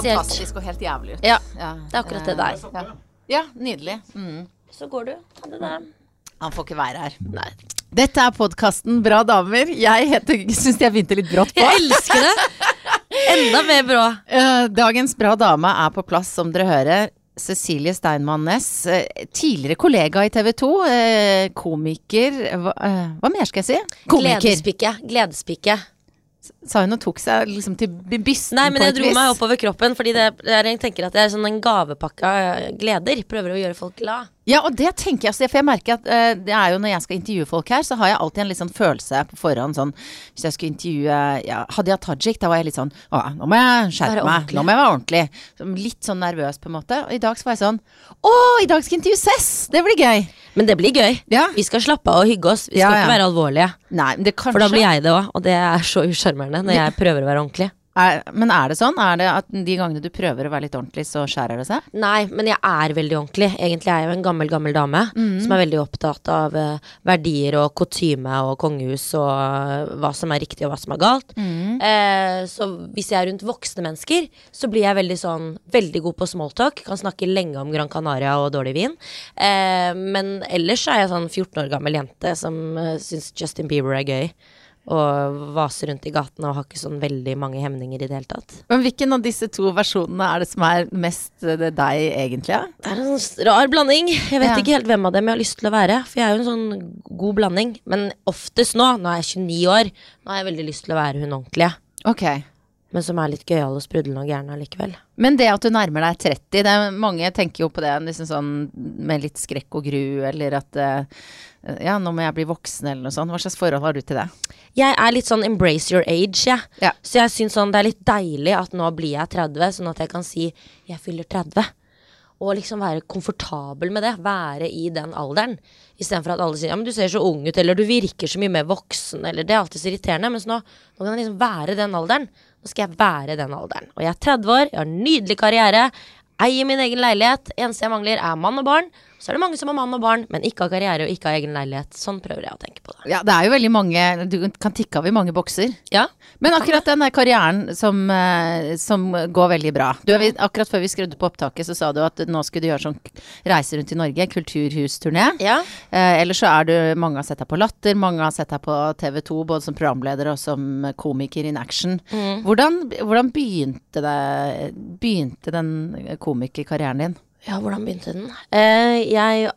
spesielt. fantastisk og helt jævlig ut. Ja, Ja, det er akkurat det der. Ja, ja nydelig. Mm. Så går du. Ta det der. Han får ikke være her. Nei. Dette er podkasten Bra damer. Jeg heter Syns jeg begynte litt brått på. Jeg elsker det! Enda mer bra. Eh, Dagens bra dame er på plass, som dere hører. Cecilie Steinmann Næss, eh, tidligere kollega i TV 2, eh, komiker hva, eh, hva mer skal jeg si? Komiker, Gledespike. Gledespike. Sa hun og tok seg liksom til bysten Nei, men jeg dro vis. meg oppover kroppen, fordi det, jeg tenker at det er sånn en gavepakke av gleder. Prøver å gjøre folk glad. Ja, og det tenker jeg, for jeg merker at eh, det er jo når jeg skal intervjue folk her, så har jeg alltid en litt sånn følelse på forhånd sånn Hvis jeg skulle intervjue ja, Hadia Tajik, da var jeg litt sånn Å, nå må jeg skjerpe meg. Nå må jeg være ordentlig. Litt sånn nervøs, på en måte. Og i dag så var jeg sånn Å, i dag skal jeg intervjue Cess! Det blir gøy. Men det blir gøy. Ja. Vi skal slappe av og hygge oss. Vi skal ja. ikke være alvorlige. Nei, men det kanskje For da blir jeg det òg, og det er så usjarmerende når jeg prøver å være ordentlig. Er, Men er det sånn? Er det at de gangene du prøver å være litt ordentlig, så skjærer det seg? Nei, men jeg er veldig ordentlig. Egentlig er jeg jo en gammel, gammel dame som er veldig opptatt av uh, verdier og kutyme og kongehus og uh, hva som er riktig og hva som er galt. Eh, så hvis jeg er rundt voksne mennesker, så blir jeg veldig sånn veldig god på smalltalk. Kan snakke lenge om Gran Canaria og dårlig vin. Men ellers er jeg sånn 14 år gammel jente som uh, syns Justin Bieber er gøy. Og vaser rundt i gatene og har ikke sånn veldig mange hemninger i det hele tatt. Men hvilken av disse to versjonene er det som er mest eh, det deg, egentlig? Ja? Det er en sånn rar blanding. Jeg vet Ja. ikke helt hvem av dem jeg har lyst til å være. For jeg er jo en sånn god blanding. Men oftest nå, nå er jeg 29 år, nå har jeg veldig lyst til å være hun ordentlige. Okay. Men som er litt gøyal og sprudlende og gæren allikevel. Men det at du nærmer deg 30, det er, mange tenker jo på det liksom sånn med litt skrekk og gru, eller at eh, ja, nå må jeg bli voksen, eller noe sånt. Hva slags forhold har du til det? Jeg er litt sånn embrace your age, jeg. Ja. Så jeg syns sånn det er litt deilig at nå blir jeg 30, sånn at jeg kan si jeg fyller 30. Og liksom være komfortabel med det. Være i den alderen. Istedenfor at alle sier ja, men du ser så ung ut, eller du virker så mye mer voksen, eller det er alltid så irriterende. Mens nå, nå kan jeg liksom være den alderen. Nå skal jeg være den alderen. Og jeg er 30 år, jeg har en nydelig karriere. Eier min egen leilighet. Eneste jeg mangler, er mann og barn. Så er det mange som har mann og barn, men ikke har karriere og ikke har egen leilighet. Sånn prøver jeg å tenke på det. Ja, det er jo veldig mange Du kan tikke av i mange bokser. Ja, Men akkurat den der karrieren som, eh, som går veldig bra. Du, akkurat før vi skrudde på opptaket, så sa du at nå skulle du gjøre sånn reise rundt i Norge, kulturhusturné. ja. Eh, ellers så er du Mange har sett deg på Latter, mange har sett deg på TV 2, både som programleder og som komiker in action. Hvordan, hvordan begynte, det, begynte den komikerkarrieren din? Ja, hvordan begynte den? Eh, jeg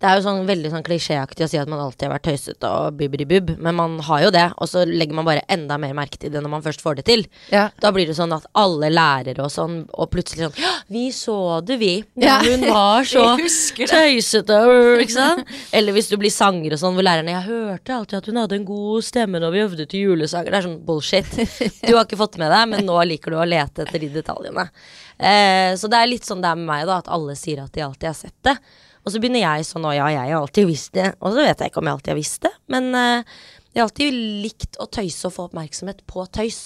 Det er jo sånn veldig sånn klisjéaktig å si at man alltid har vært tøysete og bibbidi-bubb, men man har jo det, og så legger man bare enda mer merke til det når man først får det til. Ja. Da blir det sånn at alle lærere og sånn, og plutselig sånn Ja, vi så det, vi. Ja, hun var så tøysete, ikke sant? Eller hvis du blir sanger og sånn, hvor lærerne Jeg hørte alltid at hun hadde en god stemme når vi øvde til julesanger. Det er sånn bullshit. Du har ikke fått med deg, men nå liker du å lete etter de detaljene. Eh, så det er litt sånn det er med meg, da, at alle sier at de alltid har sett det. Og så begynner jeg sånn Å ja, jeg har alltid visst det. Og så vet jeg ikke om jeg alltid har visst det, men uh, jeg har alltid likt å tøyse og få oppmerksomhet på tøys.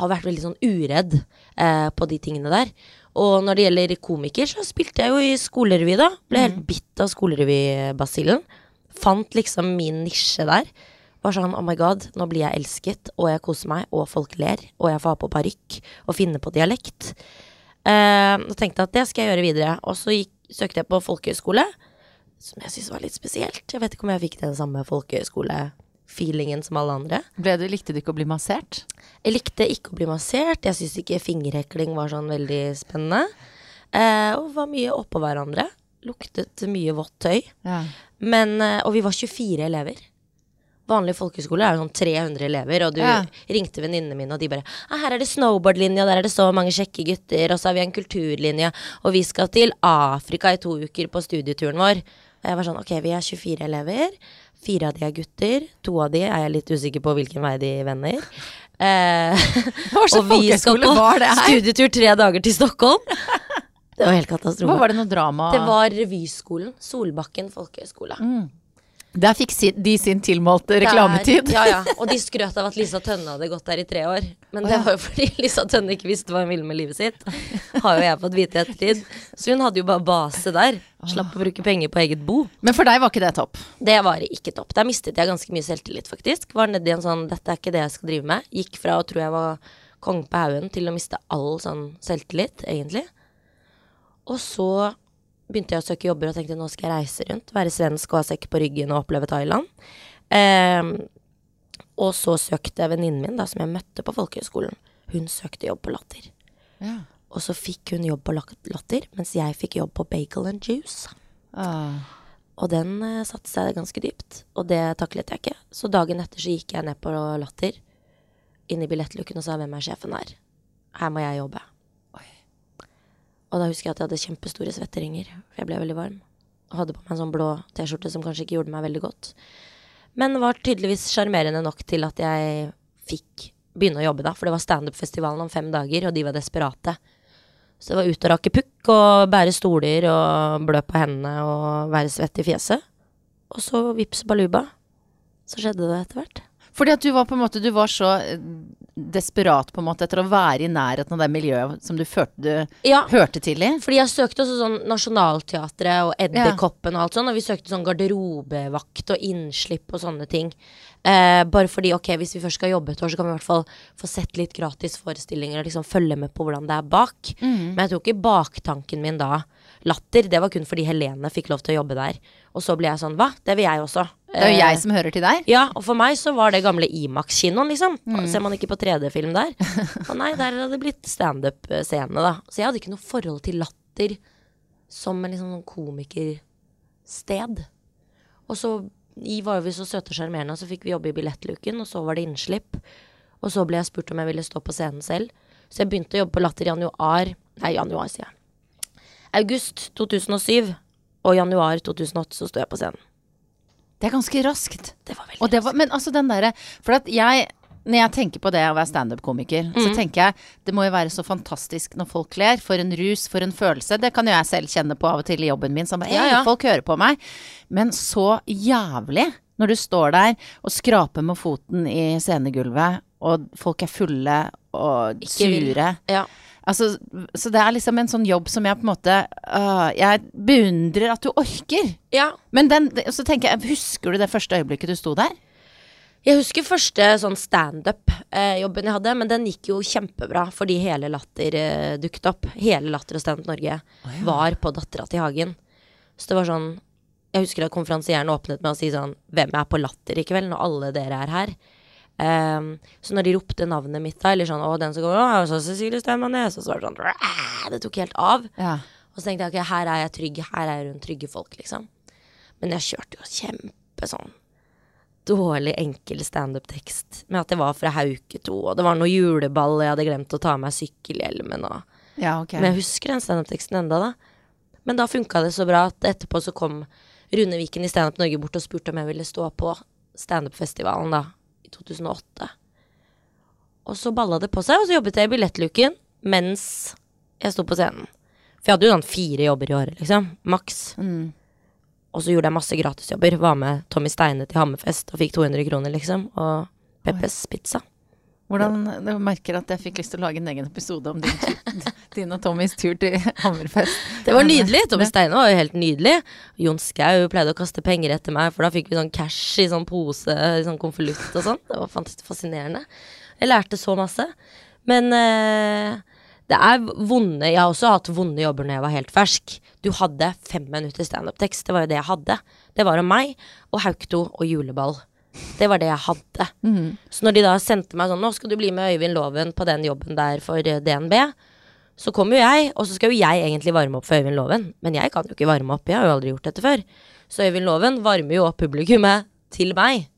Har vært veldig sånn uredd uh, på de tingene der. Og når det gjelder komiker, så spilte jeg jo i skolerevy, da. Ble helt bitt av skolerevybasillen. Fant liksom min nisje der. Var sånn oh my god, nå blir jeg elsket, og jeg koser meg, og folk ler, og jeg får ha på parykk og finne på dialekt. Uh, og tenkte at det skal jeg gjøre videre. Og så gikk, søkte jeg på folkehøyskole, som jeg syntes var litt spesielt. Jeg vet ikke om jeg fikk den samme folkehøyskole-feelingen som alle andre. Ble du, likte du ikke å bli massert? Jeg likte ikke å bli massert. Jeg syntes ikke fingerhekling var sånn veldig spennende. Eh, og var mye oppå hverandre. Luktet mye vått tøy. Ja. Men, eh, og vi var 24 elever. Vanlig folkeskole er jo sånn 300 elever, og du Ja. ringte venninnene mine, og de bare ah, 'Her er det snowboardlinje, og der er det så mange kjekke gutter, og så har vi en kulturlinje, og vi skal til Afrika i to uker på studieturen vår'. Og jeg var sånn 'Ok, vi er 24 elever. Fire av de er gutter. To av de er jeg litt usikker på hvilken vei de vender'. Eh, og vi skal på studietur tre dager til Stockholm. Det var helt Hva katastrofe. var det noe drama? Det var revyskolen. Solbakken folkehøgskole. Der fikk de sin tilmålte reklametid. Der, ja, ja. Og de skrøt av at Lisa Tønne hadde gått der i tre år. Men det var jo fordi Lisa Tønne ikke visste hva hun ville med livet sitt. Har jo jeg fått vite i ettertid. Så hun hadde jo bare base der. Slapp å bruke penger på eget bo. Men for deg var ikke det topp? Det var ikke topp. Der mistet jeg ganske mye selvtillit, faktisk. Var nedi en sånn 'dette er ikke det jeg skal drive med'. Gikk fra å tro jeg var konge på haugen til å miste all sånn selvtillit, egentlig. Og så begynte jeg å søke jobber og tenkte nå skal jeg reise rundt, være svensk og ha sekk på ryggen og oppleve Thailand. Um, og så søkte venninnen min, da, som jeg møtte på folkehøyskolen, hun søkte jobb på Latter. Ja. Og så fikk hun jobb på Latter, mens jeg fikk jobb på Bagel and Juice. Ah. Og den uh, satte seg ganske dypt, og det taklet jeg ikke. Så dagen etter så gikk jeg ned på Latter, inn i billettluken og sa hvem er sjefen her? Her må jeg jobbe. Og da husker jeg at jeg hadde kjempestore svetteringer, for jeg ble veldig varm. Og hadde på meg en sånn blå T-skjorte som kanskje ikke gjorde meg veldig godt. Men var tydeligvis sjarmerende nok til at jeg fikk begynne å jobbe da, for det var standup-festivalen om fem dager, og de var desperate. Så det var ut og rake pukk og bære stoler og blø på hendene og være svett i fjeset. Og så vips baluba. Så skjedde det etter hvert. Fordi at du var på en måte Du var så eh, desperat på en måte etter å være i nærheten av det miljøet som du førte, du Ja, hørte til i. fordi jeg søkte også sånn Nationaltheatret og Edderkoppen og alt sånn, og vi søkte sånn garderobevakt og innslipp og sånne ting. Eh, bare fordi, ok, hvis vi først skal jobbe et år, så kan vi i hvert fall få sett litt gratis forestillinger og liksom følge med på hvordan det er bak. Men jeg tror ikke baktanken min da Latter, det var kun fordi Helene fikk lov til å jobbe der. Og så ble jeg sånn, hva? Det vil jeg også. Det er jo Eh, jeg som hører til deg. Ja, og for meg så var det gamle Imax-kinoen, liksom. Ser man ikke på 3D-film der? Og nei, der hadde det blitt standup-scene, da. Så jeg hadde ikke noe forhold til latter som en liksom sånn komikersted. Og så i var vi så søte og sjarmerende, og så fikk vi jobbe i billettluken, og så var det innslipp. Og så ble jeg spurt om jeg ville stå på scenen selv. Så jeg begynte å jobbe på Latter i januar Nei, januar, sier jeg. August 2007 og januar 2008 så sto jeg på scenen. Det er ganske raskt. Det var veldig Og det var, men altså den derre For at jeg når jeg tenker på det å være standup-komiker, så Mm. tenker jeg det må jo være så fantastisk når folk ler. For en rus, for en følelse. Det kan jo jeg selv kjenne på av og til i jobben min. Som bare, Ja, ja. folk hører på meg. Men så jævlig når du står der og skraper med foten i scenegulvet, og folk er fulle og Ikke vil. Ja. Altså, så det er liksom en sånn jobb som jeg på en måte uh, Jeg beundrer at du orker. ja. Men den, så tenker jeg, husker du det første øyeblikket du sto der? Jeg husker første sånn standup-jobben jeg hadde, men den gikk jo kjempebra fordi hele Latter eh, dukket opp. Hele Latter og Standup Norge var på Dattera til Hagen. Så det var sånn Jeg husker at konferansieren åpnet med å si sånn Hvem er på Latter i kveld, når alle dere er her? Ehm, så når de ropte navnet mitt da, eller sånn Å, den som går Å, og så Cecilie Stemmanes, og så var det sånn Det tok helt av. Ja. Og så tenkte jeg ok, her er jeg trygg, her er jeg rundt trygge folk, liksom. Men jeg kjørte jo kjempe sånn dårlig, enkel standup-tekst med at det var fra Hauke 2, og det var noe juleball, jeg hadde glemt å ta av meg sykkelhjelmen og Ja, okay. Men jeg husker den standup-teksten enda da. Men da funka det så bra at etterpå så kom Rune Viken i Standup Norge bort og spurte om jeg ville stå på standup-festivalen da, 2008. Og så balla det på seg, og så jobbet jeg i billettluken mens jeg sto på scenen. For jeg hadde jo sånn fire jobber i året, liksom. Maks. Mm. Og så gjorde jeg masse gratisjobber. Var med Tommy Steine til Hammerfest og fikk 200 kroner, liksom. Og Peppes Pizza. Hvordan du merker at jeg fikk lyst til å lage en egen episode om din, din og Tommys tur til Hammerfest. Det var nydelig. Tommy Steine var jo helt nydelig. Jon Skau pleide å kaste penger etter meg, for da fikk vi sånn cash i sånn pose, i sånn konvolutt og sånn. Det var fascinerende. Jeg lærte så masse. Men eh, det er vonde Jeg har også hatt vonde jobber når jeg var helt fersk. Du hadde fem minutter standup-tekst. Det var jo det jeg hadde. Det var om meg og Haukto og juleball. Det var det jeg hadde. Så når de da sendte meg sånn Nå skal du bli med Øyvind Loven på den jobben der for eh, DNB. Så kommer jo jeg, og så skal jo jeg egentlig varme opp for Øyvind Loven. Men jeg kan jo ikke varme opp, jeg har jo aldri gjort dette før. Så Øyvind Loven varmer jo opp publikummet til meg.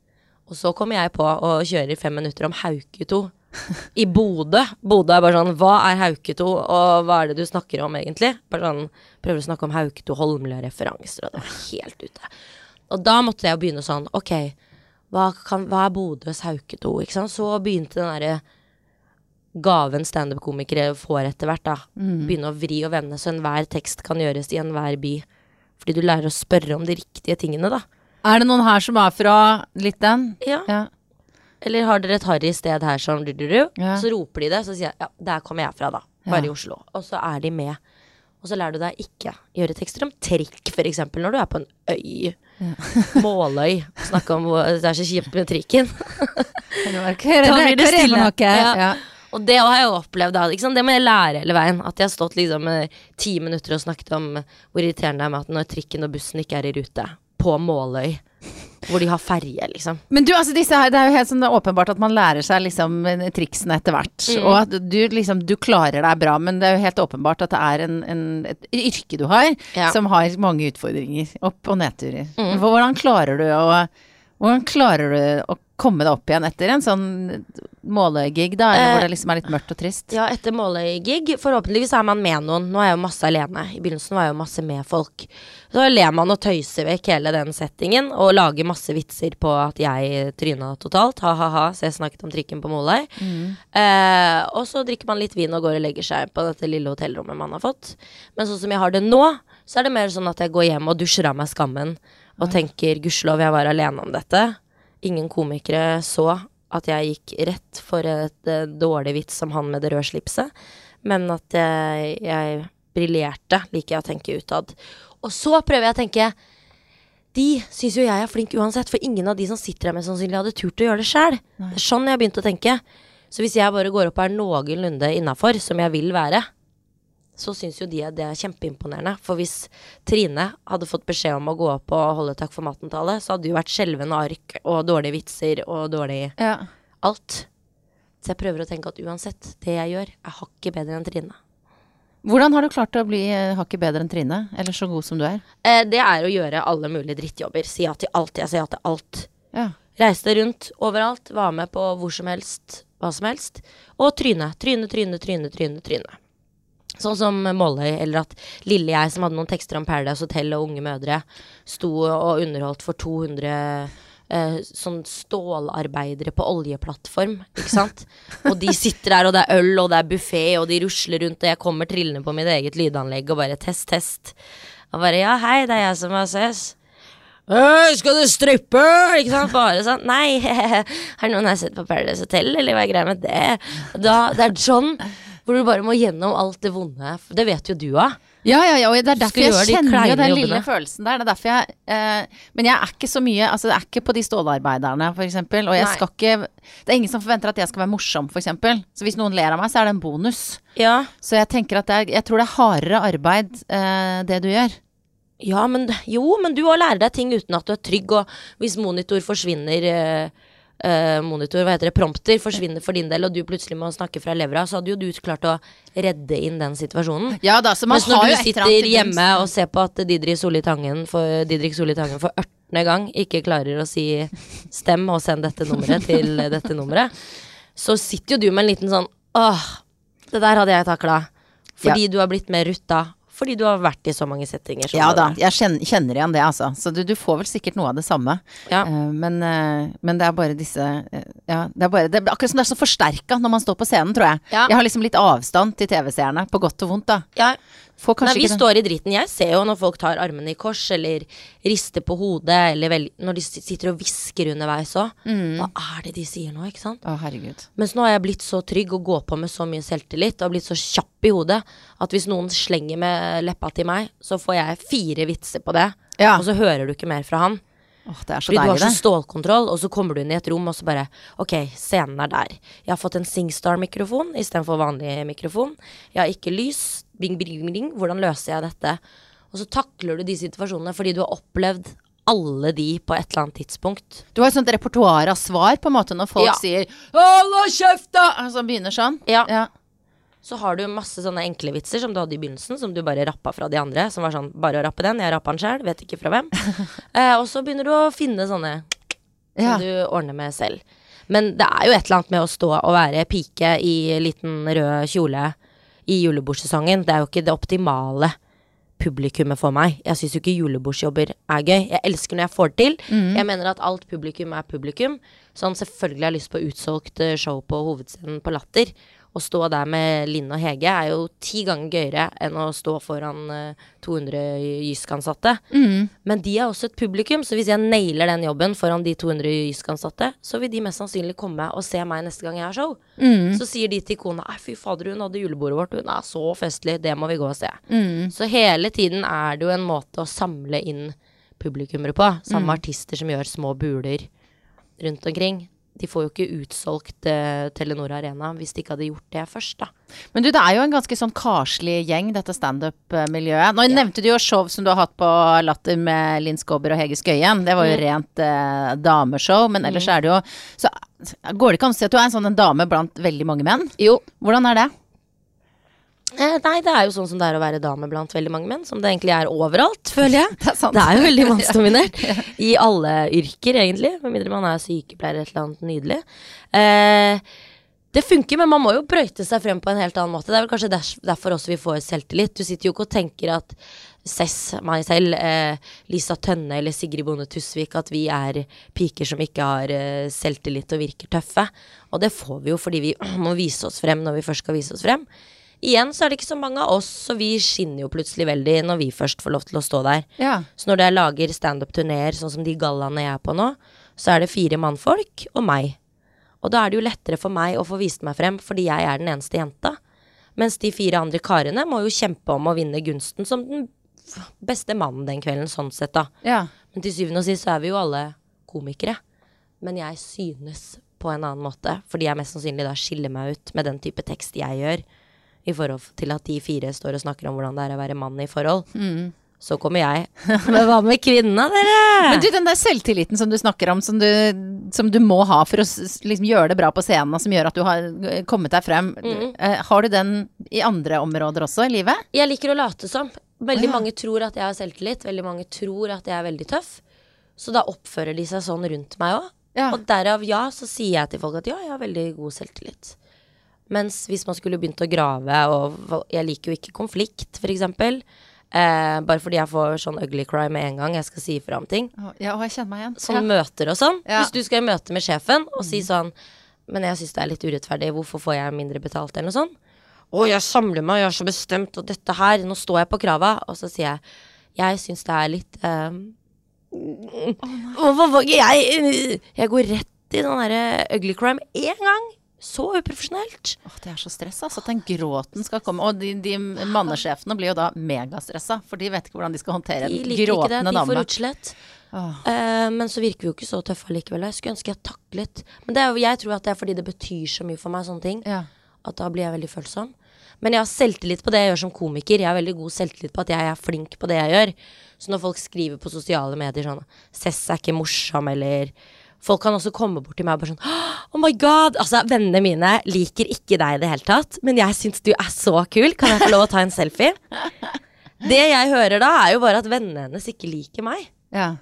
Og så kommer jeg på og kjører fem minutter om Hauketo i Bodø. Bodø er bare sånn Hva er Hauketo, og hva er det du snakker om, egentlig? Bare sånn Prøver å snakke om Hauketo, Holmlia-referanser, og det var helt ute. Og da måtte jeg jo begynne sånn Ok, hva, kan, hva er Bodøs Hauketo? Ikke sant? Så begynte den derre gaven standup-komikere får etter hvert, da. Begynne å vri og vende, så enhver tekst kan gjøres i enhver by. Fordi du lærer å spørre om de riktige tingene, da. Er det noen her som er fra litt den? Ja. Ja. Eller har dere et harry sted her som du, du, du? Ja. Så roper de det, så sier jeg ja, der kommer jeg fra, da. Bare Ja. i Oslo. Og så er de med. Og så lærer du deg ikke gjøre tekster om trikk, eksempel, når du er på en øy. Måløy. Snakke om hvor det er så kjipt med trikken. Da blir det stille. Ja. Ja. Og det har jeg jo opplevd. Da? Det må jeg lære hele veien. At jeg har stått liksom eh, ti minutter og snakket om hvor irriterende det er med at når trikken og bussen ikke er i rute. På Måløy. Hvor de har ferje, liksom. Men du, altså disse her, det er jo helt sånn åpenbart at man lærer seg liksom triksene etter hvert. Mm. Og at du liksom, du klarer deg bra, men det er jo helt åpenbart at det er en, en, et yrke du har Ja. som har mange utfordringer. Opp- og nedturer. Mm. Hvordan klarer du å hvordan klarer du å komme deg opp igjen etter en sånn målegig, da? Eller Eh, hvor det liksom er litt mørkt og trist? Ja, etter Måløy-gig. Forhåpentligvis er man med noen. Nå er jeg jo masse alene. I begynnelsen var jeg jo masse med folk. Så ler man og tøyser vekk hele den settingen og lager masse vitser på at jeg tryna totalt. Ha-ha-ha, så jeg snakket om trikken på Måløy. Eh, og så drikker man litt vin og går og legger seg på dette lille hotellrommet man har fått. Men sånn som jeg har det nå, så er det mer sånn at jeg går hjem og dusjer av meg skammen og tenker gudskjelov jeg var alene om dette. Ingen komikere så at jeg gikk rett for et eh, dårlig vits som han med det røde slipset, men at jeg, jeg briljerte, liker jeg å tenke utad. Og så prøver jeg å tenke de syns jo jeg er flink uansett, for ingen av de som sitter her mest sannsynlig hadde turt å gjøre det sjæl. Det er sånn jeg begynte å tenke. Så hvis jeg bare går opp og er noenlunde innafor, som jeg vil være, så syns jo de at det er kjempeimponerende. For hvis Trine hadde fått beskjed om å gå opp og holde takk for maten-tale, så hadde det jo vært skjelvende ark og dårlige vitser og dårlig Ja. alt. Så jeg prøver å tenke at uansett, det jeg gjør, er hakket bedre enn Trine. Hvordan har du klart å bli eh, hakket bedre enn Trine? Eller så god som du er? Eh, det er å gjøre alle mulige drittjobber. Si ja til alt. Jeg sier ja til alt. Ja. Reiste rundt overalt, var med på hvor som helst, hva som helst. Og tryne. Tryne, tryne, tryne, tryne. tryne. Sånn som Måløy, eller at lille jeg som hadde noen tekster om Paradise Hotel og unge mødre, sto og underholdt for 200 eh, sånn stålarbeidere på oljeplattform, ikke sant? Og de sitter der, og det er øl, og det er buffé, og de rusler rundt, og jeg kommer trillende på mitt eget lydanlegg og bare test, test. Og bare ja, hei, det er jeg som er søs Øy, skal du strippe? Ikke sant? Bare sånn. Nei, har noen her sett på Paradise Hotel, eller hva er greia med det? Da, det er sånn hvor du bare må gjennom alt det vonde. Det vet jo du av. Ja, ja, ja, og det er derfor jeg kjenner jo den lille følelsen der. Det er derfor jeg eh, Men jeg er ikke så mye Altså, det er ikke på de stålarbeiderne, for eksempel. Og jeg Nei. skal ikke Det er ingen som forventer at jeg skal være morsom, for eksempel. Så hvis noen ler av meg, så er det en bonus. Ja. Så jeg tenker at det er Jeg tror det er hardere arbeid, eh, det du gjør. ja, men jo, men du òg lærer deg ting uten at du er trygg, og hvis monitor forsvinner eh, eh, Monitor, hva heter det, prompter forsvinner for din del, og du plutselig må snakke fra levra, så hadde jo du klart å redde inn den situasjonen. Ja da, så man Mens når har du sitter hjemme og ser på at Didrik Solli Tangen for, Didrik Solli Tangen for 18. gang ikke klarer å si 'stem og send dette nummeret' til dette nummeret, så sitter jo du med en liten sånn 'åh, det der hadde jeg takla'. Fordi du har blitt mer rutta. Fordi du har vært i så mange settinger. Ja da, jeg kjenner, kjenner igjen det, altså. Så du, du får vel sikkert noe av det samme. Ja. Uh, men, uh, men det er bare disse uh, Ja, det er bare det Akkurat som det er så forsterka når man står på scenen, tror jeg. Ja. Jeg har liksom litt avstand til TV-seerne, på godt og vondt, da. Ja, Nei, vi det. står i driten. Jeg ser jo når folk tar armene i kors, eller rister på hodet, eller vel, når de sitter og hvisker underveis òg. Mm. Hva er det de sier nå, ikke sant? Å, herregud. Mens nå har jeg blitt så trygg og går på med så mye selvtillit og blitt så kjapp i hodet at hvis noen slenger med leppa til meg, så får jeg fire vitser på det, Ja. og så hører du ikke mer fra han. Åh, det er så Fordi du har så stålkontroll, og så kommer du inn i et rom, og så bare Ok, scenen er der. Jeg har fått en Singstar-mikrofon istedenfor vanlig mikrofon. Jeg har ikke lys. Bing, bing, bing, bing. Hvordan løser jeg dette? Og så takler du de situasjonene fordi du har opplevd alle de på et eller annet tidspunkt. Du har et sånt repertoar av svar, på en måte, når folk Ja. sier 'hold kjeft', da! Altså begynner sånn. Ja. Ja. Så har du masse sånne enkle vitser som du hadde i begynnelsen, som du bare rappa fra de andre. Som var sånn bare å rappe den, jeg rappa den sjøl, vet ikke fra hvem. eh, og så begynner du å finne sånne som Ja. du ordner med selv. Men det er jo et eller annet med å stå og være pike i liten rød kjole i julebordsesongen. Det er jo ikke det optimale publikummet for meg. Jeg syns jo ikke julebordsjobber er gøy. Jeg elsker når jeg får det til. Jeg mener at alt publikum er publikum. Sånn selvfølgelig har jeg lyst på utsolgt eh, show på hovedscenen på Latter. Å stå der med Linn og Hege er jo ti ganger gøyere enn å stå foran eh, 200 Jysk-ansatte. Men de er også et publikum, så hvis jeg nailer den jobben foran de 200 Jysk-ansatte, så vil de mest sannsynlig komme og se meg neste gang jeg har show. Så sier de til kona fy fader, hun hadde julebordet vårt, hun er så festlig, det må vi gå og se. Så hele tiden er det jo en måte å samle inn publikummere på. Samme artister som gjør små buler rundt omkring. De får jo ikke utsolgt eh, Telenor Arena hvis de ikke hadde gjort det først, da. Men du, det er jo en ganske sånn karslig gjeng, dette standup-miljøet. Nå nevnte du jo show som du har hatt på Latter med Linn Skåber og Hege Skøyen. Det var jo Mm. rent eh, dameshow, men ellers er det jo Så går det ikke an å si at du er en sånn en dame blant veldig mange menn? Jo. Hvordan er det? Eh, nei, det er jo sånn som det er å være dame blant veldig mange menn, som det egentlig er overalt, føler jeg. Det er sant. Det er jo veldig mannsdominert. I alle yrker, egentlig. Med mindre man er sykepleier eller et eller annet nydelig. Eh, det funker, men man må jo brøyte seg frem på en helt annen måte. Det er vel kanskje derfor også vi får selvtillit. Du sitter jo ikke og tenker at Cess, meg selv, eh, Lisa Tønne eller Sigrid Bonde Tusvik, at vi er piker som ikke har eh, selvtillit og virker tøffe. Og det får vi jo fordi vi må vise oss frem når vi først skal vise oss frem. Igjen så er det ikke så mange av oss, så vi skinner jo plutselig veldig når vi først får lov til å stå der. Ja. Så når jeg lager standup-turneer, sånn som de gallaene jeg er på nå, så er det fire mannfolk og meg. Og da er det jo lettere for meg å få vist meg frem, fordi jeg er den eneste jenta. Mens de fire andre karene må jo kjempe om å vinne gunsten som den beste mannen den kvelden, sånn sett, da. ja. Men til syvende og sist så er vi jo alle komikere. Men jeg synes på en annen måte, fordi jeg mest sannsynlig da skiller meg ut med den type tekst jeg gjør, i forhold til at de fire står og snakker om hvordan det er å være mann i forhold. Så kommer jeg. Men hva med kvinnene, dere? Men du, den der selvtilliten som du snakker om, som du, som du må ha for å liksom gjøre det bra på scenen, som gjør at du har kommet deg frem, eh, har du den i andre områder også i livet? Jeg liker å late som. Veldig Ja. mange tror at jeg har selvtillit. Veldig mange tror at jeg er veldig tøff. Så da oppfører de seg sånn rundt meg òg. Ja. Og derav ja, så sier jeg til folk at ja, jeg har veldig god selvtillit. Mens hvis man skulle begynt å grave, og jeg liker jo ikke konflikt, for eksempel. Eh, bare fordi jeg får sånn ugly cry med en gang jeg skal si ifra om ting. Ja, og jeg kjenner meg igjen. Sånn møter og sånn. Ja. Hvis du skal i møte med sjefen og si sånn Men jeg syns det er litt urettferdig, hvorfor får jeg mindre betalt, eller noe sånt? Å, jeg samler meg, jeg er så bestemt, og dette her, nå står jeg på krava. Og så sier jeg jeg syns det er litt ehm, Hvorfor får ikke jeg Jeg går rett i den derre ugly crime en gang. Så uprofesjonelt. Åh, det er så stress, altså. At den gråten skal komme. Og de, de mannesjefene blir jo da megastressa, for de vet ikke hvordan de skal håndtere De en gråtende De får utslett. Eh, men så virker vi jo ikke så tøffe allikevel. Jeg skulle ønske jeg taklet. Men det er, jeg tror at det er fordi det betyr så mye for meg, sånne ting. Ja. At da blir jeg veldig følsom. Men jeg har selvtillit på det jeg gjør som komiker. Jeg har veldig god selvtillit på at jeg er flink på det jeg gjør. Så når folk skriver på sosiale medier sånn 'Cess er ikke morsom', eller Folk kan også komme bort til meg og bare sånn 'Oh my God!' Altså, vennene mine liker ikke deg i det hele tatt, men jeg syns du er så kul. Kan jeg få lov å ta en selfie? Det jeg hører da, er jo bare at vennene hennes ikke liker meg. ja.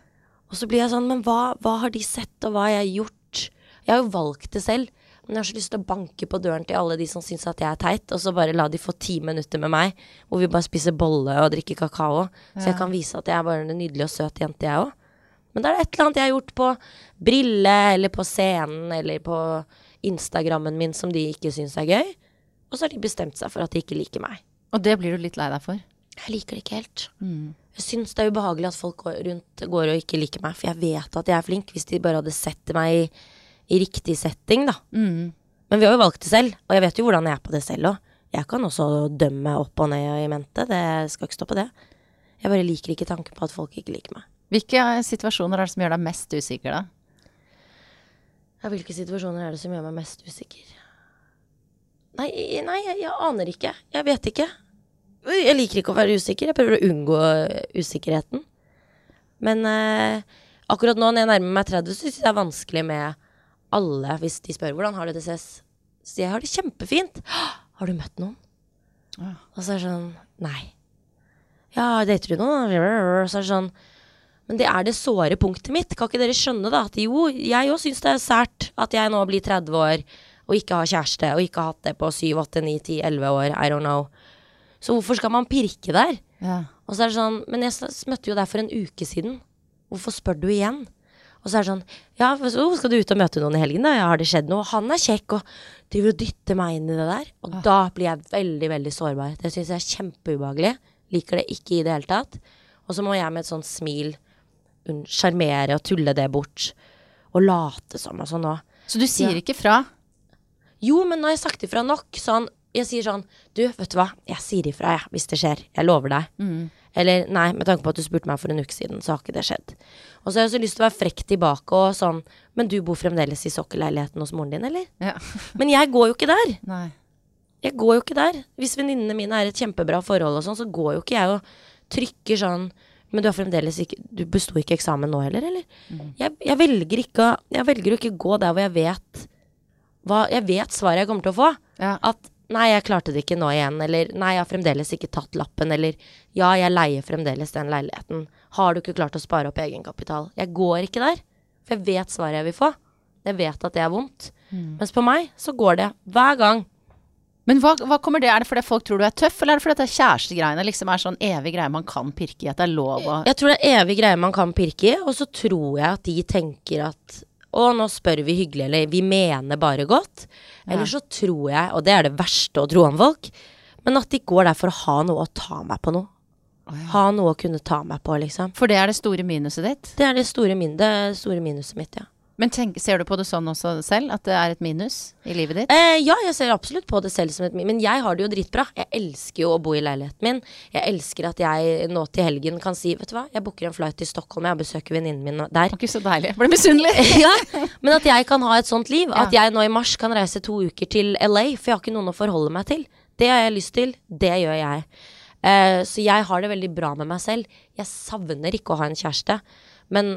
Og så blir jeg sånn, men hva, hva har de sett, og hva har jeg gjort? Jeg har jo valgt det selv, men jeg har så lyst til å banke på døren til alle de som syns at jeg er teit, og så bare la de få ti minutter med meg, hvor vi bare spiser bolle og drikker kakao, så jeg kan vise at jeg er bare en nydelig og søt jente, jeg òg. Men da er det et eller annet jeg har gjort på Brille, eller på scenen, eller på Instagrammen min som de ikke syns er gøy, og så har de bestemt seg for at de ikke liker meg. Og det blir du litt lei deg for. Jeg liker det ikke helt. Jeg syns det er ubehagelig at folk går rundt går og ikke liker meg, for jeg vet at jeg er flink, hvis de bare hadde sett meg i, i riktig setting, da. Mm. Men vi har jo valgt det selv, og jeg vet jo hvordan jeg er på det selv òg. Jeg kan også dømme opp og ned i mente, det skal ikke stå på det. Jeg bare liker ikke tanken på at folk ikke liker meg. Hvilke eh, situasjoner er det som gjør deg mest usikker, da? Ja, hvilke situasjoner er det som gjør meg mest usikker? Nei, nei jeg, jeg aner ikke. Jeg vet ikke. Jeg liker ikke å være usikker. Jeg prøver å unngå usikkerheten. Men eh, akkurat nå når jeg nærmer meg 30, så syns jeg det er vanskelig med alle hvis de spør hvordan har du det, CS. Så jeg har det kjempefint. Har du møtt noen? Ja. Og så er det sånn Nei. Ja, dater du noen? Så er det sånn men det er det såre punktet mitt. Kan ikke dere skjønne da at jo, jeg òg syns det er sært at jeg nå blir 30 år og ikke har kjæreste, og ikke har hatt det på 7, 8, 9, 10, 11 år. I don't know. Så hvorfor skal man pirke der? Ja. Og så er det sånn Men jeg møtte jo deg for en uke siden. Hvorfor spør du igjen? Og så er det sånn Ja, så skal du ut og møte noen i helgen, da? Ja, har det skjedd noe? Han er kjekk, og driver og dytter meg inn i det der. Og da blir jeg veldig, veldig sårbar. Det syns jeg er kjempeubehagelig. Liker det ikke i det hele tatt. Og så må jeg med et sånt smil sjarmere og tulle det bort. Og late som og sånn òg. Så du sier Ja. ikke fra? Jo, men nå har jeg sagt ifra nok. Sånn, jeg sier sånn Du, vet du hva, jeg sier ifra, jeg, hvis det skjer. Jeg lover deg. Eller nei, med tanke på at du spurte meg for en uke siden, så har ikke det skjedd. Og så har jeg også lyst til å være frekk tilbake og sånn Men du bor fremdeles i sokkelleiligheten hos moren din, eller? Ja. Men jeg går jo ikke der. Nei. Jeg går jo ikke der. Hvis venninnene mine er i et kjempebra forhold og sånn, så går jo ikke jeg og trykker sånn Men du har fremdeles ikke Du besto ikke eksamen nå heller, eller? Jeg, jeg velger ikke Jeg velger å ikke gå der hvor jeg vet hva Jeg vet svaret jeg kommer til å få. Ja. At nei, jeg klarte det ikke nå igjen, eller nei, jeg har fremdeles ikke tatt lappen, eller ja, jeg leier fremdeles den leiligheten. Har du ikke klart å spare opp egenkapital? Jeg går ikke der, for jeg vet svaret jeg vil få. Jeg vet at det er vondt. Mens på meg så går det hver gang. Men hva, hva kommer det? Er det fordi folk tror du er tøff, eller er det fordi dette kjærestegreiene liksom er sånn evig greie man kan pirke i, at det er lov å Jeg tror det er evig greie man kan pirke i, og så tror jeg at de tenker at å, nå spør vi hyggelig, eller vi mener bare godt. Eller så tror jeg, og det er det verste å tro om folk, men at de går der for å ha noe å ta meg på noe. Ha noe å kunne ta meg på, liksom. For det er det store minuset ditt. Det er det store, min det store minuset mitt, ja. Men tenk, ser du på det sånn også selv, at det er et minus i livet ditt? Eh, ja, jeg ser absolutt på det selv som et minus, men jeg har det jo dritbra. Jeg elsker jo å bo i leiligheten min. Jeg elsker at jeg nå til helgen kan si, vet du hva, jeg booker en flight til Stockholm, jeg besøker venninnen min der. Ikke så deilig. Jeg ble misunnelig. ja, men at jeg kan ha et sånt liv. At jeg nå i mars kan reise to uker til LA, for jeg har ikke noen å forholde meg til. Det har jeg lyst til. Det gjør jeg. Eh, så jeg har det veldig bra med meg selv. Jeg savner ikke å ha en kjæreste. Men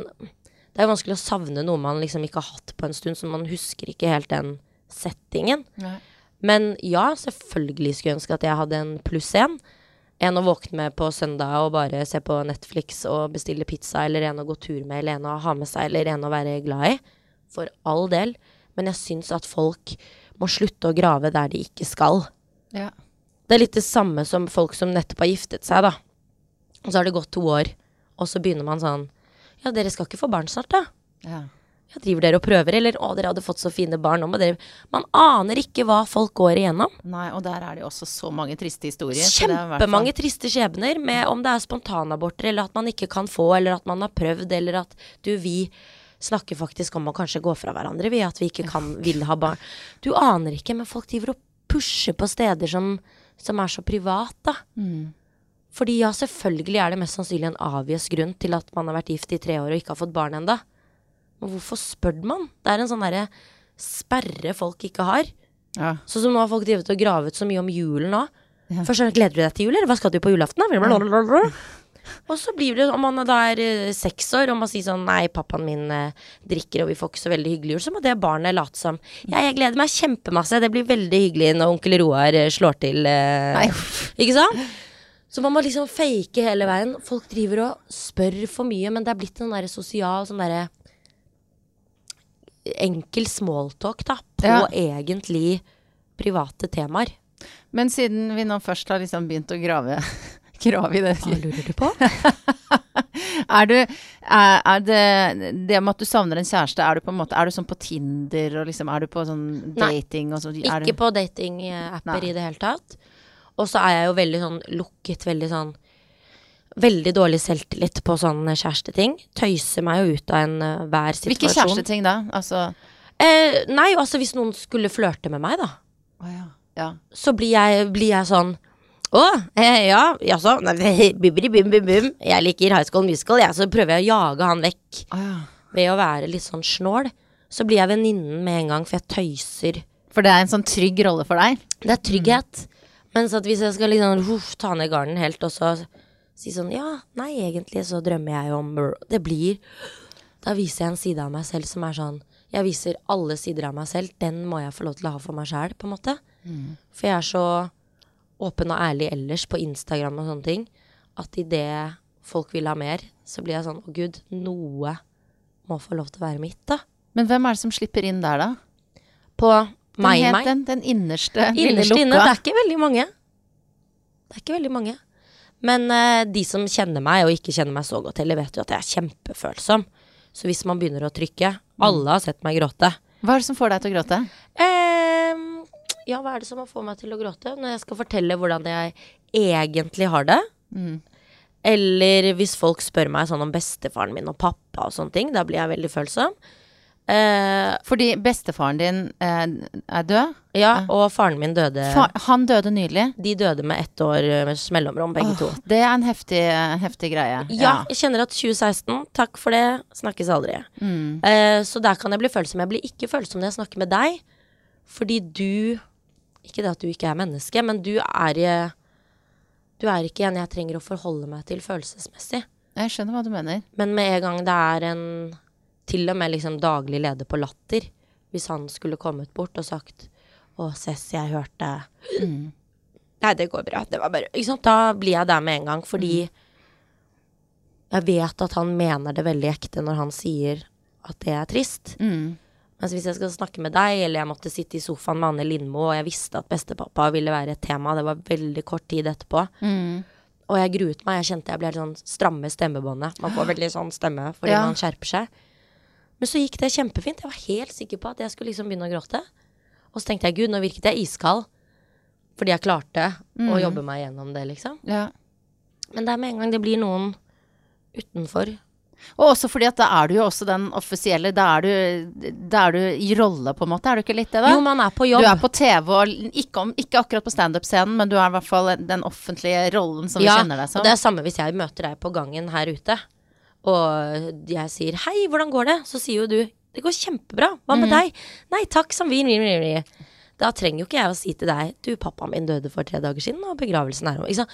det er vanskelig å savne noe man liksom ikke har hatt på en stund, så man husker ikke helt den settingen. Nei. Men ja, selvfølgelig skulle jeg ønske at jeg hadde en pluss én. En å våkne med på søndag og bare se på Netflix og bestille pizza, eller en å gå tur med, eller en å ha med seg, eller en å være glad i. For all del. Men jeg syns at folk må slutte å grave der de ikke skal. Ja. Det er litt det samme som folk som nettopp har giftet seg, da. Og så har det gått to år, og så begynner man sånn Ja, dere skal ikke få barn snart, da? Ja. Ja, driver dere og prøver, eller å, dere hadde fått så fine barn, nå må dere Man aner ikke hva folk går igjennom. Nei, og der er det jo også så mange triste historier. er hvert fall- Kjempemange triste skjebner med om det er spontanaborter, eller at man ikke kan få, eller at man har prøvd, eller at du, vi snakker faktisk om å kanskje gå fra hverandre, vi, at vi ikke kan, vil ha barn. Du aner ikke, men folk driver og pusher på steder som, som er så privat, da. Mm. Fordi ja, selvfølgelig er det mest sannsynlig en avgjørs grunn til at man har vært gift i tre år og ikke har fått barn enda. Men hvorfor spør man? Det er en sånn derre sperre folk ikke har. Ja. Sånn som nå har folk drevet og gravet så mye om julen nå. Ja. Først gleder du deg til jul, eller hva skal du på julaften? da? Og så blir det, om man da er eh, seks år og man sier sånn nei, pappaen min eh, drikker og vi får ikke så veldig hyggelig jul, så må det barnet late som ja, jeg gleder meg kjempemasse, det blir veldig hyggelig når onkel Roar eh, slår til. Eh, ikke sant? Så man må liksom fake hele veien. Folk driver og spør for mye, men det er blitt en derre sosial sånn derre enkel smalltalk, da, på Ja. egentlig private temaer. Men siden vi nå først har liksom begynt å grave, grave i det Hva lurer du på? Er du er, er det Det med at du savner en kjæreste, er du på en måte Er du sånn på Tinder og liksom Er du på sånn Nei, og sånn? Ikke du- på datingapper i det hele tatt. Og så er jeg jo veldig sånn lukket, veldig sånn Veldig dårlig selvtillit på sånne kjæresteting. Tøyser meg jo ut av enhver situasjon. Hvilke kjæresteting da? Altså Eh, nei, altså hvis noen skulle flørte med meg, da. Oh, ja. ja. så blir jeg, blir jeg sånn Å, eh, ja, jaså? Bim, bim, bim. Jeg liker High School Musical, jeg. Så prøver jeg å jage han vekk Å ja. ved å være litt sånn snål. Så blir jeg venninnen med en gang, for jeg tøyser. For det er en sånn trygg rolle for deg? Det er trygghet. Mens at hvis jeg skal liksom uff, ta ned garden helt, og så si sånn Ja, nei, egentlig så drømmer jeg om Det blir Da viser jeg en side av meg selv som er sånn Jeg viser alle sider av meg selv. Den må jeg få lov til å ha for meg sjæl, på en måte. For jeg er så åpen og ærlig ellers på Instagram og sånne ting, at idet folk vil ha mer, så blir jeg sånn Å, gud, noe må få lov til å være mitt, da. Men hvem er det som slipper inn der, da? På Den het. Den, den innerste, lille lukka? inne. Det er ikke veldig mange. Det er ikke veldig mange. Men uh, de som kjenner meg, og ikke kjenner meg så godt heller, vet jo at jeg er kjempefølsom. Så hvis man begynner å trykke Alle har sett meg gråte. Hva er det som får deg til å gråte? Ehm, ja, hva er det som får meg til å gråte? Når jeg skal fortelle hvordan jeg egentlig har det. Mm. Eller hvis folk spør meg sånn om bestefaren min og pappa og sånne ting. Da blir jeg veldig følsom. Eh, Fordi bestefaren din eh, er død. ja, og faren min døde Fa han døde nylig. De døde med ett år eh, med mellomrom, begge to. Det er en heftig, heftig greie. Ja, jeg kjenner at 2016, takk for det, snakkes aldri. Mm. Eh, så der kan jeg bli følsom. Jeg blir ikke følsom når jeg snakker med deg, fordi du Ikke det at du ikke er menneske, men du er eh, Du er ikke en jeg trenger å forholde meg til følelsesmessig. Jeg skjønner hva du mener. Men med en gang det er en til og med liksom daglig leder på Latter, hvis han skulle kommet bort og sagt Å, Cess, jeg hørte Mm. Nei, det går bra. Det var bare Ikke sant. Da blir jeg der med en gang, fordi jeg vet at han mener det veldig ekte når han sier at det er trist. Mm. Mens hvis jeg skal snakke med deg, eller jeg måtte sitte i sofaen med Anne Lindmo, og jeg visste at bestepappa ville være et tema, det var veldig kort tid etterpå, Mm. og jeg gruet meg, jeg kjente jeg ble sånn stramme stemmebåndet. Man får veldig sånn stemme fordi Ja. man skjerper seg. Men så gikk det kjempefint. Jeg var helt sikker på at jeg skulle liksom begynne å gråte. Og så tenkte jeg gud, nå virket jeg iskald. Fordi jeg klarte å Mm. jobbe meg gjennom det, liksom. Ja. Men det er med en gang det blir noen utenfor. Og også fordi at da er du jo også den offisielle Da er du, da er du i rolle, på en måte. Er du ikke litt det, da? Jo, man er på jobb. Du er på TV, og ikke, om, ikke akkurat på standup-scenen, men du er i hvert fall den offentlige rollen som ja, vi kjenner deg som. Ja, og det er samme hvis jeg møter deg på gangen her ute, og jeg sier 'hei, hvordan går det?' Så sier jo du 'det går kjempebra, hva med deg?' 'Nei, takk som vi Da trenger jo ikke jeg å si til deg 'du, pappaen min døde for tre dager siden, og begravelsen er over'.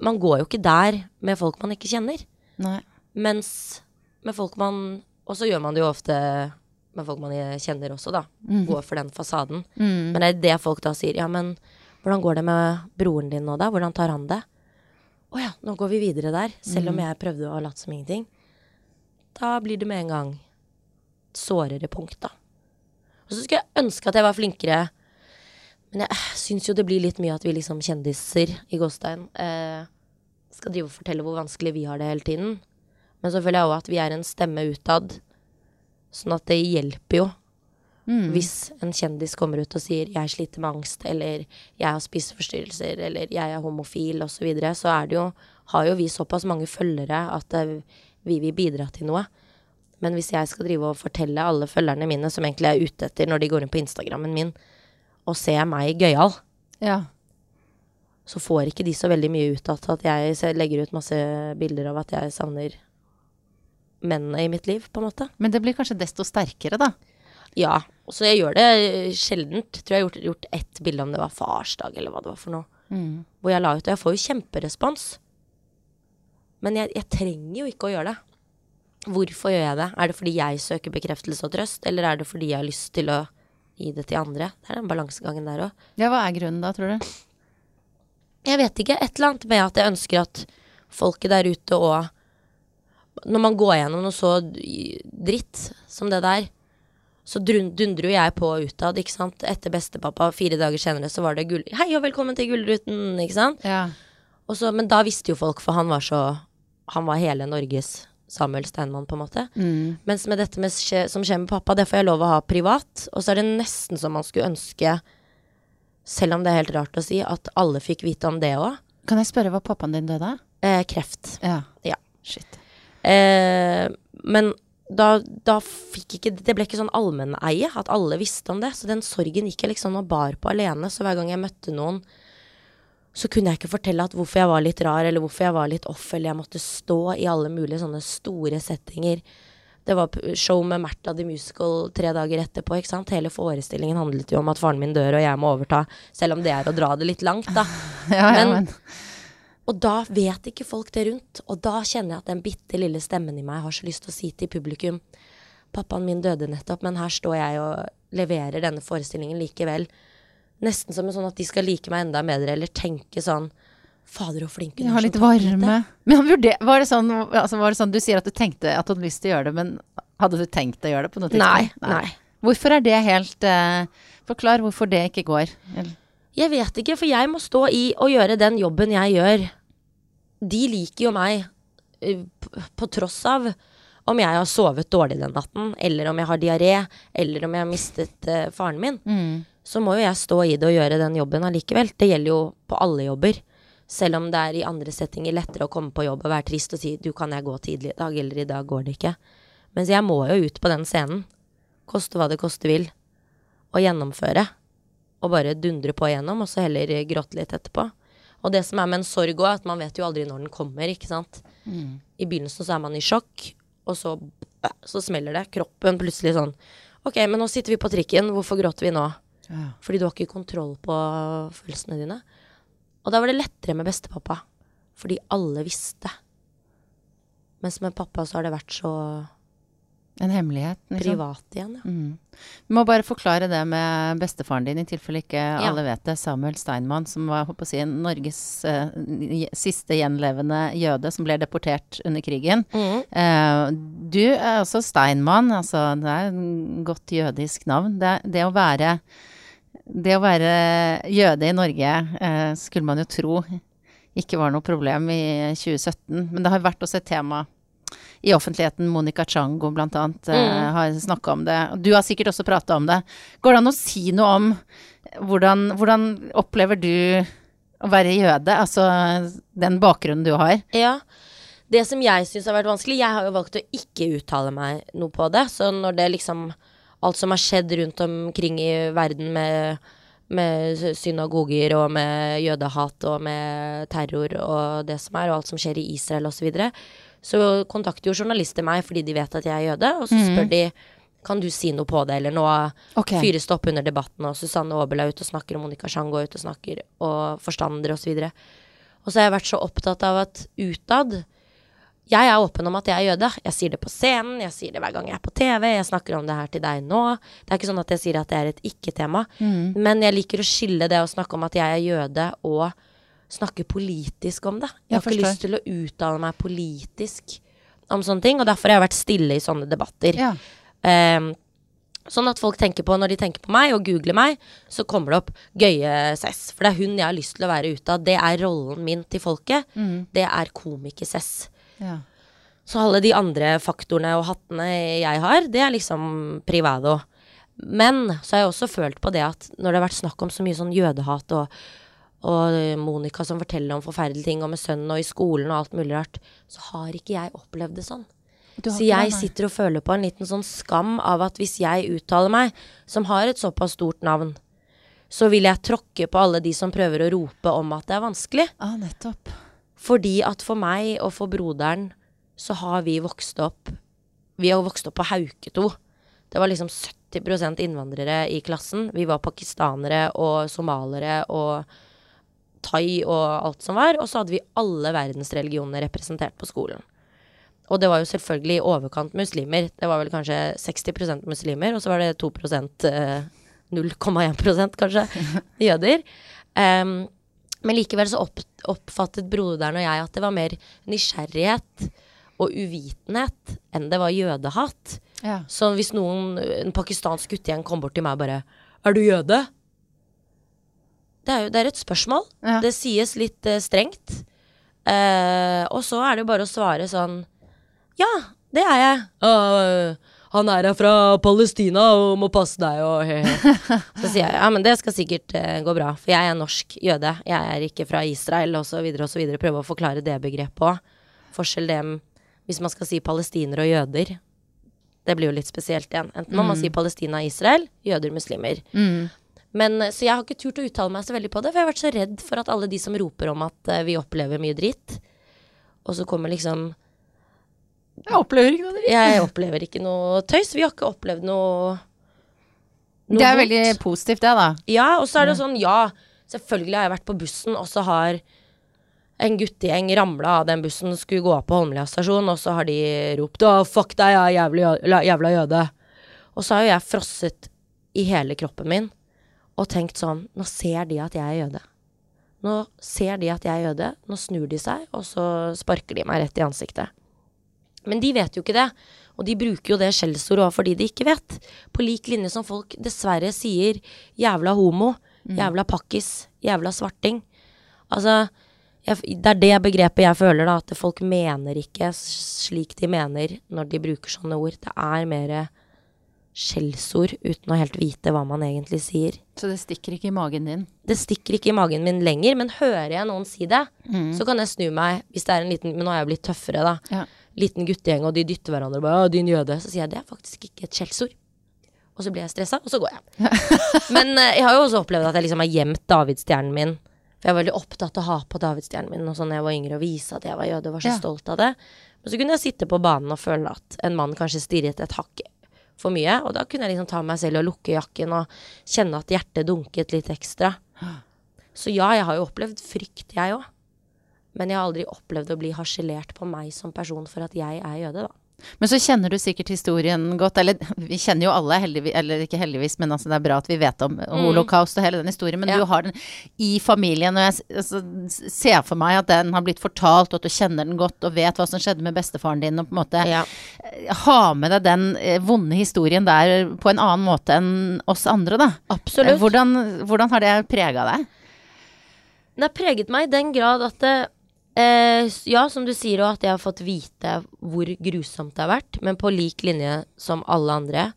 Man går jo ikke der med folk man ikke kjenner. Nei. Mens med folk man Og så gjør man det jo ofte med folk man kjenner også, da. Går for den fasaden. Mm. Men det er det folk da sier. Ja, men hvordan går det med broren din nå, da? Hvordan tar han det? Å ja, nå går vi videre der. Selv om jeg prøvde å ha latt som ingenting. Da blir det med en gang sårere punkt, da. Og så skulle jeg ønske at jeg var flinkere. Men jeg eh, syns jo det blir litt mye at vi liksom kjendiser i Gåstein eh, skal drive og fortelle hvor vanskelig vi har det hele tiden. Men så føler jeg òg at vi er en stemme utad. Sånn at det hjelper jo Mm. hvis en kjendis kommer ut og sier 'jeg sliter med angst', eller 'jeg har spiseforstyrrelser', eller 'jeg er homofil', osv., så, videre, så er det jo, har jo vi såpass mange følgere at vi vil bidra til noe. Men hvis jeg skal drive og fortelle alle følgerne mine, som egentlig er ute etter når de går inn på Instagrammen min, og ser meg gøyal, Ja. så får ikke de så veldig mye ut av at jeg legger ut masse bilder av at jeg savner mennene i mitt liv, på en måte. Men det blir kanskje desto sterkere, da. Ja, så jeg gjør det sjeldent. Tror jeg har gjort, gjort ett bilde om det var farsdag, eller hva det var for noe. Mm. Hvor jeg la ut, og jeg får jo kjemperespons. Men jeg, jeg trenger jo ikke å gjøre det. Hvorfor gjør jeg det? Er det fordi jeg søker bekreftelse og trøst, eller er det fordi jeg har lyst til å gi det til andre? Det er den balansegangen der òg. Ja, hva er grunnen da, tror du? Jeg vet ikke. Et eller annet med at jeg ønsker at folket der ute og Når man går gjennom noe så dritt som det der, så dundrer jo jeg på utad, ikke sant. Etter bestepappa, fire dager senere, så var det gull... Hei og velkommen til Gullruten, ikke sant. Ja. Og så, men da visste jo folk, for han var så Han var hele Norges Samuel Steinmann, på en måte. Mm. Mens med dette med som skjer med pappa, det får jeg lov å ha privat. Og så er det nesten som man skulle ønske, selv om det er helt rart å si, at alle fikk vite om det òg. Kan jeg spørre hva pappaen din døde av? Eh, kreft. Ja. Ja. Shit. Eh, men da, da fikk ikke Det ble ikke sånn allmenneie, at alle visste om det. Så den sorgen gikk jeg liksom og bar på alene. Så hver gang jeg møtte noen, så kunne jeg ikke fortelle at hvorfor jeg var litt rar, eller hvorfor jeg var litt off, eller jeg måtte stå i alle mulige sånne store settinger. Det var show med Märtha the Musical tre dager etterpå, ikke sant. Hele forestillingen handlet jo om at faren min dør, og jeg må overta. Selv om det er å dra det litt langt, da. Ja, ja, Men- men Og da vet ikke folk det rundt. Og da kjenner jeg at den bitte lille stemmen i meg har så lyst til å si til publikum Pappaen min døde nettopp, men her står jeg og leverer denne forestillingen likevel. Nesten som en sånn at de skal like meg enda bedre, eller tenke sånn Fader, så flink hun Jeg er har litt varme. Men var, det sånn, altså var det sånn Du sier at du tenkte at du hadde lyst til å gjøre det, men hadde du tenkt å gjøre det på noe Nei, tidspunkt? nei. Hvorfor er det helt uh, Forklar hvorfor det ikke går. Eller- Jeg vet ikke, for jeg må stå i og gjøre den jobben jeg gjør. De liker jo meg eh, på tross av om jeg har sovet dårlig den natten, eller om jeg har diaré, eller om jeg har mistet uh, faren min. Mm. Så må jo jeg stå i det og gjøre den jobben allikevel. Det gjelder jo på alle jobber. Selv om det er i andre settinger lettere å komme på jobb og være trist og si 'du, kan jeg gå tidlig i dag', eller 'i dag går det ikke'. Mens jeg må jo ut på den scenen. koste hva det koste vil, og gjennomføre. Og bare dundre på igjennom, og så heller gråte litt etterpå. Og det som er med en sorg òg, at man vet jo aldri når den kommer, ikke sant. I begynnelsen så er man i sjokk, og så, så smeller det. Kroppen plutselig sånn Ok, men nå sitter vi på trikken, hvorfor gråter vi nå? Ja. Fordi du har ikke kontroll på følelsene dine. Og da var det lettere med bestepappa, fordi alle visste. Mens med pappa så har det vært så En hemmelighet, liksom. privat igjen. Ja. Mm. Vi må bare forklare det med bestefaren din, i tilfelle ikke alle vet det. Samuel Steinmann, som var håper å si, Norges uh, siste gjenlevende jøde som ble deportert under krigen. Mm. Uh, du er også Steinmann, altså det er et godt jødisk navn. Det, det å være det å være jøde i Norge eh, skulle man jo tro ikke var noe problem i 2017, men det har vært også et tema i offentligheten. Monica Chango blant annet eh, Mm. har snakka om det. Du har sikkert også prata om det. Går det an å si noe om hvordan, hvordan opplever du å være jøde? Altså den bakgrunnen du har. Ja. Det som jeg syns har vært vanskelig Jeg har jo valgt å ikke uttale meg noe på det. Så når det liksom Alt som har skjedd rundt omkring i verden med, med synagoger og med jødehat og med terror og det som er, og alt som skjer i Israel osv., så, kontakter jo journalister meg fordi de vet at jeg er jøde, og så spør de kan du si noe på det, eller nå okay. fyres det opp under debatten, og Susanne Aabel er ute og snakker, og Monica Sjango er ute og snakker, og forstander osv. Og, så og så har jeg vært så opptatt av at utad Jeg er åpen om at jeg er jøde. Jeg sier det på scenen, jeg sier det hver gang jeg er på TV, jeg snakker om det her til deg nå. Det er ikke sånn at jeg sier at det er et ikke-tema, men jeg liker å skille det å snakke om at jeg er jøde, og snakke politisk om det. Jeg Jeg har ikke lyst til å uttale meg politisk om sånne ting, og derfor har jeg vært stille i sånne debatter. Ja. Um, sånn at folk tenker på, når de tenker på meg og googler meg, så kommer det opp Gøye Cess. For det er hun jeg har lyst til å være ute av. Det er rollen min til folket. Det er komiker-Cess. ja. Så alle de andre faktorene og hattene jeg har, det er liksom privado. Men så har jeg også følt på det at når det har vært snakk om så mye sånn jødehat og, og Monica som forteller om forferdelige ting, og med sønnen og i skolen og alt mulig rart, så har ikke jeg opplevd det sånn. Så jeg sitter og føler på en liten sånn skam av at hvis jeg uttaler meg, som har et såpass stort navn, så vil jeg tråkke på alle de som prøver å rope om at det er vanskelig. Ah, nettopp. Fordi at for meg og for broderen så har vi vokst opp Vi har vokst opp på Hauketo. Det var liksom 70% innvandrere i klassen. Vi var pakistanere og somalere og thai og alt som var. Og så hadde vi alle verdensreligionene representert på skolen. Og det var jo selvfølgelig i overkant muslimer. Det var vel kanskje 60% muslimer, og så var det 2 eh, 0,1 kanskje jøder. Um, men likevel så opp, oppfattet broderen og jeg at det var mer nysgjerrighet og uvitenhet enn det var jødehat. Ja. Så hvis noen, en pakistansk guttegjeng kom bort til meg og bare 'Er du jøde?' Det er jo det er et spørsmål. Ja. Det sies litt eh, strengt. Eh, og så er det jo bare å svare sånn Ja, det er jeg. Uh, han er her fra Palestina og må passe deg og he, he. Så sier jeg ja, men det skal sikkert eh, gå bra, for jeg er norsk jøde. Jeg er ikke fra Israel, og så videre og så videre. Prøve å forklare det begrepet òg. Forskjell det hvis man skal si palestinere og jøder. Det blir jo litt spesielt igjen. Enten må man si Palestina og Israel, jøder, muslimer. Mm. Men, eh, så jeg har ikke turt å uttale meg så veldig på det, for jeg har vært så redd for at alle de som roper om at eh, vi opplever mye dritt, og så kommer liksom Jeg opplever ikke noe dritt. Jeg opplever ikke noe tøys. Vi har ikke opplevd noe, noe Det er vondt. veldig positivt, det, da. Ja, og så er det sånn, ja, selvfølgelig har jeg vært på bussen, og så har en guttegjeng ramla av den bussen, skulle gå av på Holmlia stasjon, og så har de ropt 'Å, fuck deg, jeg er jævlig, jø- la- jævla jøde'. Og så har jo jeg frosset i hele kroppen min og tenkt sånn Nå ser de at jeg er jøde. Nå ser de at jeg er jøde, nå snur de seg, og så sparker de meg rett i ansiktet. Men de vet jo ikke det, og de bruker jo det skjellsordet òg fordi de ikke vet. På lik linje som folk dessverre sier 'jævla homo', 'jævla pakkis', 'jævla svarting'. Altså, jeg, det er det begrepet jeg føler, da, at folk mener ikke slik de mener når de bruker sånne ord. Det er mer skjellsord uten å helt vite hva man egentlig sier. Så det stikker ikke i magen din. Det stikker ikke i magen min lenger, men hører jeg noen si det, Mm. så kan jeg snu meg hvis det er en liten Men nå er jeg blitt tøffere, da. Ja. Liten guttegjeng, og de dytter hverandre og bare din jøde'. Så sier jeg det er faktisk ikke et skjellsord. og så blir jeg stressa, og så går jeg. Men eh, jeg har jo også opplevd at jeg liksom har gjemt davidsstjernen min. For jeg var veldig opptatt av å ha på davidsstjernen min og sånn da jeg var yngre, og vise at jeg var jøde, var så Ja. stolt av det. Men så kunne jeg sitte på banen og føle at en mann kanskje stirret et hakk for mye, og da kunne jeg liksom ta meg selv og lukke jakken og kjenne at hjertet dunket litt ekstra. Så ja, jeg har jo opplevd frykt, jeg òg. Men jeg har aldri opplevd å bli harselert på meg som person for at jeg er jøde, da. Men så kjenner du sikkert historien godt, eller vi kjenner jo alle, heldigvis, eller ikke heldigvis, men altså det er bra at vi vet om holocaust og hele den historien, men Mm. Ja. du har den i familien, og jeg altså, ser for meg at den har blitt fortalt, og at du kjenner den godt, og vet hva som skjedde med bestefaren din, og på en måte Ja. ha med deg den eh, vonde historien der på en annen måte enn oss andre, da. Absolutt. Hvordan, hvordan har det prega deg? Det har preget meg i den grad at det, eh, Ja, som du sier òg, at jeg har fått vite hvor grusomt det har vært. Men på lik linje som alle andre,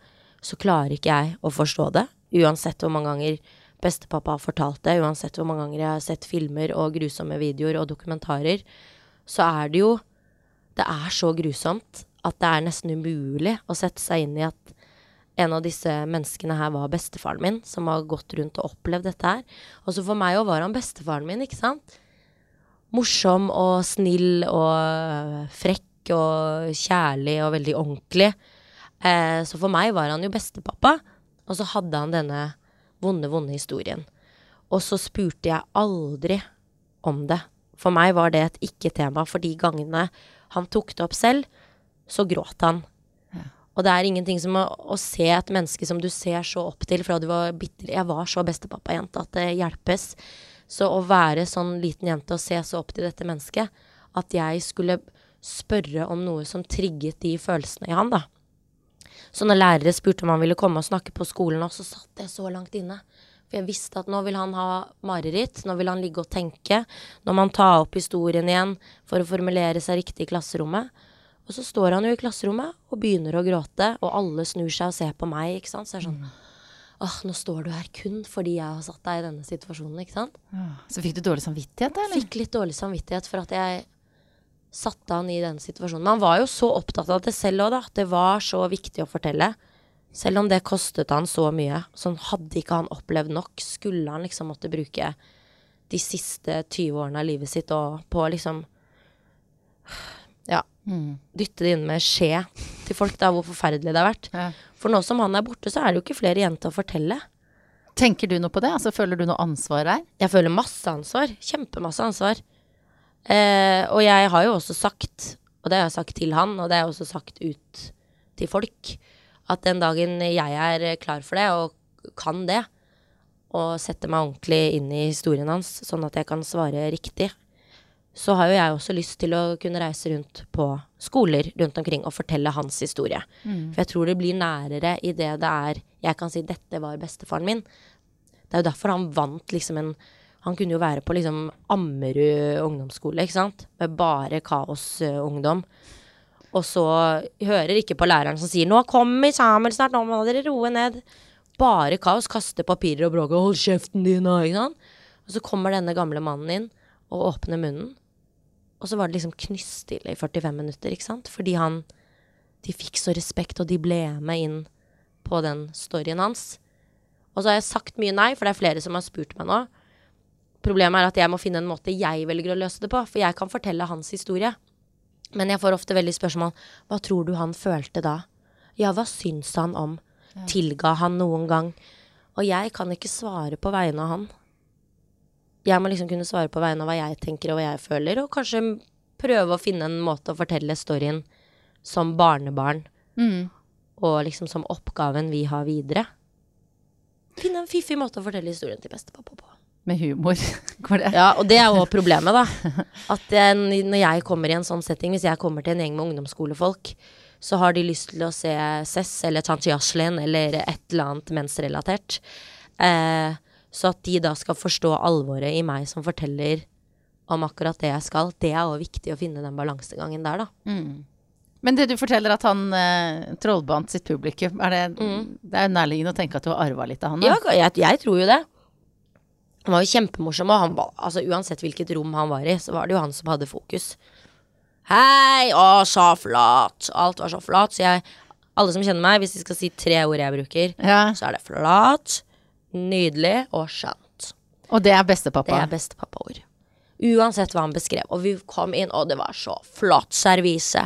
så klarer ikke jeg å forstå det. Uansett hvor mange ganger bestepappa har fortalt det, uansett hvor mange ganger jeg har sett filmer og grusomme videoer og dokumentarer, så er det jo Det er så grusomt at det er nesten umulig å sette seg inn i at en av disse menneskene her var bestefaren min, som har gått rundt og opplevd dette her. Og så for meg òg var han bestefaren min, ikke sant? Morsom og snill og frekk og kjærlig og veldig ordentlig. Eh, så for meg var han jo bestepappa, og så hadde han denne vonde, vonde historien. Og så spurte jeg aldri om det. For meg var det et ikke-tema, for de gangene han tok det opp selv, så gråt han. Og det er ingenting som å, å se et menneske som du ser så opp til fra du var bitter Jeg var så bestepappajente at det hjelpes. Så å være sånn liten jente og se så opp til dette mennesket, at jeg skulle spørre om noe som trigget de følelsene i han, da. Så når lærere spurte om han ville komme og snakke på skolen også, så satt jeg så langt inne. For jeg visste at nå vil han ha mareritt, nå vil han ligge og tenke. Nå må han ta opp historien igjen for å formulere seg riktig i klasserommet. Og så står han jo i klasserommet og begynner å gråte, og alle snur seg og ser på meg, ikke sant. Så er det sånn Åh, nå står du her kun fordi jeg har satt deg i denne situasjonen, ikke sant. Så fikk du dårlig samvittighet, eller? Fikk litt dårlig samvittighet for at jeg satte han i den situasjonen. Men han var jo så opptatt av det selv òg, da. Det var så viktig å fortelle. Selv om det kostet han så mye. Sånn hadde ikke han opplevd nok, skulle han liksom måtte bruke de siste 20 årene av livet sitt og på liksom Ja. Dytte det inn med skje til folk, da, hvor forferdelig det har vært. Ja. For nå som han er borte, så er det jo ikke flere jenter å fortelle. Tenker du noe på det? Altså, føler du noe ansvar der? Jeg føler masse ansvar. Kjempemasse ansvar. Eh, og jeg har jo også sagt, og det har jeg sagt til han, og det har jeg også sagt ut til folk, at den dagen jeg er klar for det, og kan det, og setter meg ordentlig inn i historien hans, sånn at jeg kan svare riktig, så har jo jeg også lyst til å kunne reise rundt på skoler rundt omkring og fortelle hans historie. For jeg tror det blir nærere i det det er Jeg kan si 'dette var bestefaren min'. Det er jo derfor han vant liksom en Han kunne jo være på liksom Ammerud ungdomsskole, ikke sant? Med bare kaosungdom. Og så hører ikke på læreren som sier 'nå kommer Samuel snart, nå må dere roe ned'. Bare kaos. Kaste papirer og bråke 'hold kjeften din'? Og så kommer denne gamle mannen inn og åpner munnen. Og så var det liksom knystille i 45 minutter, ikke sant? Fordi han De fikk så respekt, og de ble med inn på den storyen hans. Og så har jeg sagt mye nei, for det er flere som har spurt meg nå. Problemet er at jeg må finne en måte jeg velger å løse det på, for jeg kan fortelle hans historie. Men jeg får ofte veldig spørsmål Hva tror du han følte da? Ja, hva syns han om? Tilga han noen gang? Og jeg kan ikke svare på vegne av han. Jeg må liksom kunne svare på vegne av hva jeg tenker og hva jeg føler, og kanskje prøve å finne en måte å fortelle storyen som barnebarn, Mm. og liksom som oppgaven vi har videre. Finne en fiffig måte å fortelle historien til bestepappa på. Med humor. Går det? Ja, og det er jo problemet, da. At jeg, når jeg kommer i en sånn setting, hvis jeg kommer til en gjeng med ungdomsskolefolk, så har de lyst til å se Cess eller Tante Jaslin eller et eller annet mensrelatert. Eh, så at de da skal forstå alvoret i meg som forteller om akkurat det jeg skal, det er òg viktig å finne den balansegangen der, da. Men det du forteller at han eh, trollbandt sitt publikum, er det, det er jo nærliggende å tenke at du har arva litt av han? Ja, jeg, jeg tror jo det. Han var jo kjempemorsom, og han var, altså, uansett hvilket rom han var i, så var det jo han som hadde fokus. Hei, å, så flat. Alt var så flat. Så jeg Alle som kjenner meg, hvis de skal si tre ord jeg bruker, Ja. så er det flat, nydelig og skjønt. Og det er Det bestepappa. er bestepappaord. Uansett hva han beskrev. Og vi kom inn, og det var så flott servise.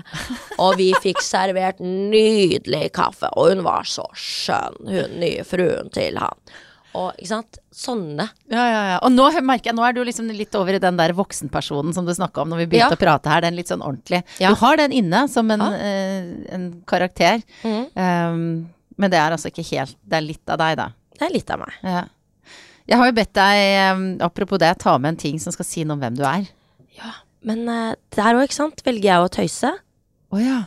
Og vi fikk servert nydelig kaffe, og hun var så skjønn, hun nye fruen til han. Og ikke sant, sånne. Ja, ja, ja. Og nå merker jeg, nå er du liksom litt over i den der voksenpersonen som du snakka om når vi begynte Ja. å prate her, den litt sånn ordentlig. Du har den inne som en, eh, en karakter, Mm. um, men det er altså ikke helt Det er litt av deg, da. Det er litt av meg. Ja. Jeg har jo bedt deg, apropos det, ta med en ting som skal si noe om hvem du er. Ja, men uh, der òg, ikke sant, velger jeg å tøyse. Å ja.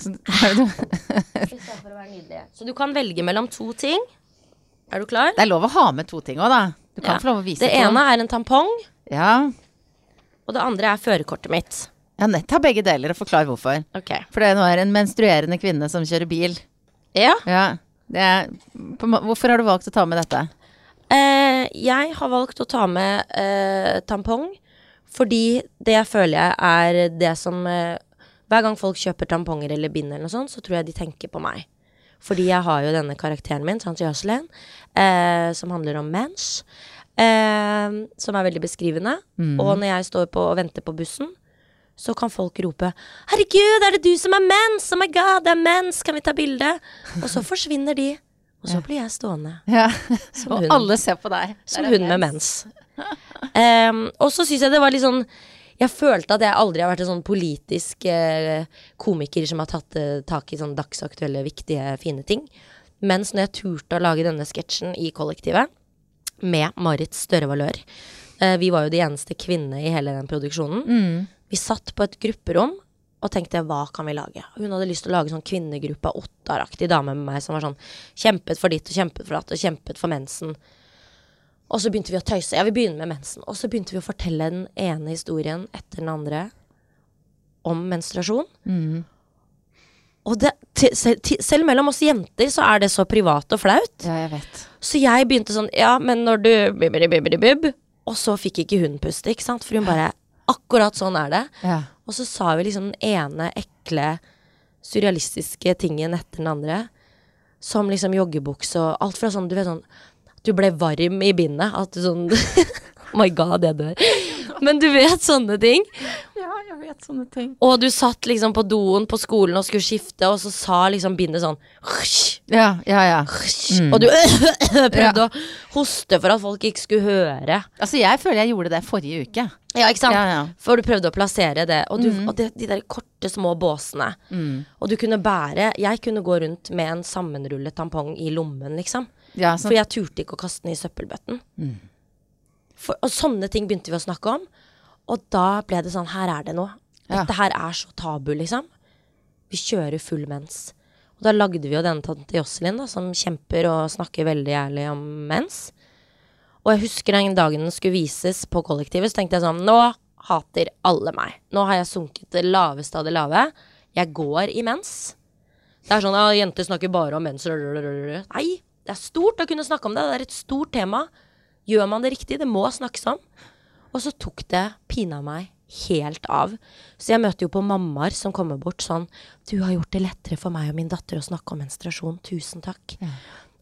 Så, Istedenfor å være nydelig. Så du kan velge mellom to ting. Er du klar? det er lov å ha med to ting òg, da. Du kan Ja. få lov å vise Det to. ene er en tampong, Ja. og det andre er førerkortet mitt. ja, nett ta begge deler og forklar hvorfor. Ok. For det nå er en menstruerende kvinne som kjører bil. Ja. Ja. Er, hvorfor har du valgt å ta med dette? Eh, jeg har valgt å ta med eh, tampong fordi det føler jeg er det som eh, Hver gang folk kjøper tamponger eller bind eller noe sånt, så tror jeg de tenker på meg. Fordi jeg har jo denne karakteren min, sant, Jøselen, eh, som handler om mens. Eh, som er veldig beskrivende. Og når jeg står på og venter på bussen, så kan folk rope 'Herregud, er det du som er mens? Oh my god, det er mens! Kan vi ta bilde?' Og så forsvinner de. Og så blir jeg stående. Ja. Og hun. alle ser på deg. Som Der hun med mens. Um, og så syns jeg det var litt sånn Jeg følte at jeg aldri har vært en sånn politisk eh, komiker som har tatt eh, tak i sånn dagsaktuelle, viktige, fine ting. Mens når jeg turte å lage denne sketsjen i kollektivet, med Marit Støre-Valør eh, Vi var jo de eneste kvinnene i hele den produksjonen. Mm. Vi satt på et grupperom og tenkte hva kan vi lage? Hun hadde lyst til å lage sånn kvinnegruppe, Ottar-aktig dame med meg som var sånn kjempet for ditt og kjempet for datt og kjempet for mensen. Og så begynte vi å tøyse. Ja, vi begynner med mensen. Og så begynte vi å fortelle den ene historien etter den andre om menstruasjon. Mm. Og det, selv, mellom oss jenter så er det så privat og flaut. Ja, jeg vet. Så jeg begynte sånn Ja, men når du Og så fikk ikke hun puste, ikke sant? For hun bare Akkurat sånn er det. Ja. Og så sa vi liksom den ene ekle, surrealistiske tingen etter den andre. Som liksom joggebukse og alt fra sånn, du vet sånn Du ble varm i bindet. At du sånn Oh my god, jeg dør. Men du vet sånne ting. Ja, vet sånne ting. Og du satt liksom på doen på skolen og skulle skifte, og så sa liksom bindet sånn Ja, ja, ja. Og du prøvde å hoste for at folk ikke skulle høre. Altså, jeg føler jeg gjorde det forrige uke. Ja, ikke sant? Ja, ja. For du prøvde å plassere det. Og, du, og det, de der korte, små båsene. Mm. Og du kunne bære Jeg kunne gå rundt med en sammenrullet tampong i lommen, liksom. Ja. For jeg turte ikke å kaste den i søppelbøtten. For, og sånne ting begynte vi å snakke om. Og da ble det sånn Her er det noe. Ja. Dette her er så tabu, liksom. Vi kjører full mens. Og da lagde vi jo denne tante Josselin, da, som kjemper og snakker veldig ærlig om mens. Og jeg husker den dagen den skulle vises på kollektivet, så tenkte jeg sånn Nå hater alle meg. Nå har jeg sunket det laveste av det lave. Jeg går i mens. Det er sånn at jenter snakker bare om mens. Nei, det er stort å kunne snakke om det. Det er et stort tema. Gjør man det riktig? Det må snakkes om. Og så tok det pina meg helt av. Så jeg møter jo på mammaer som kommer bort sånn Du har gjort det lettere for meg og min datter å snakke om menstruasjon. Tusen takk.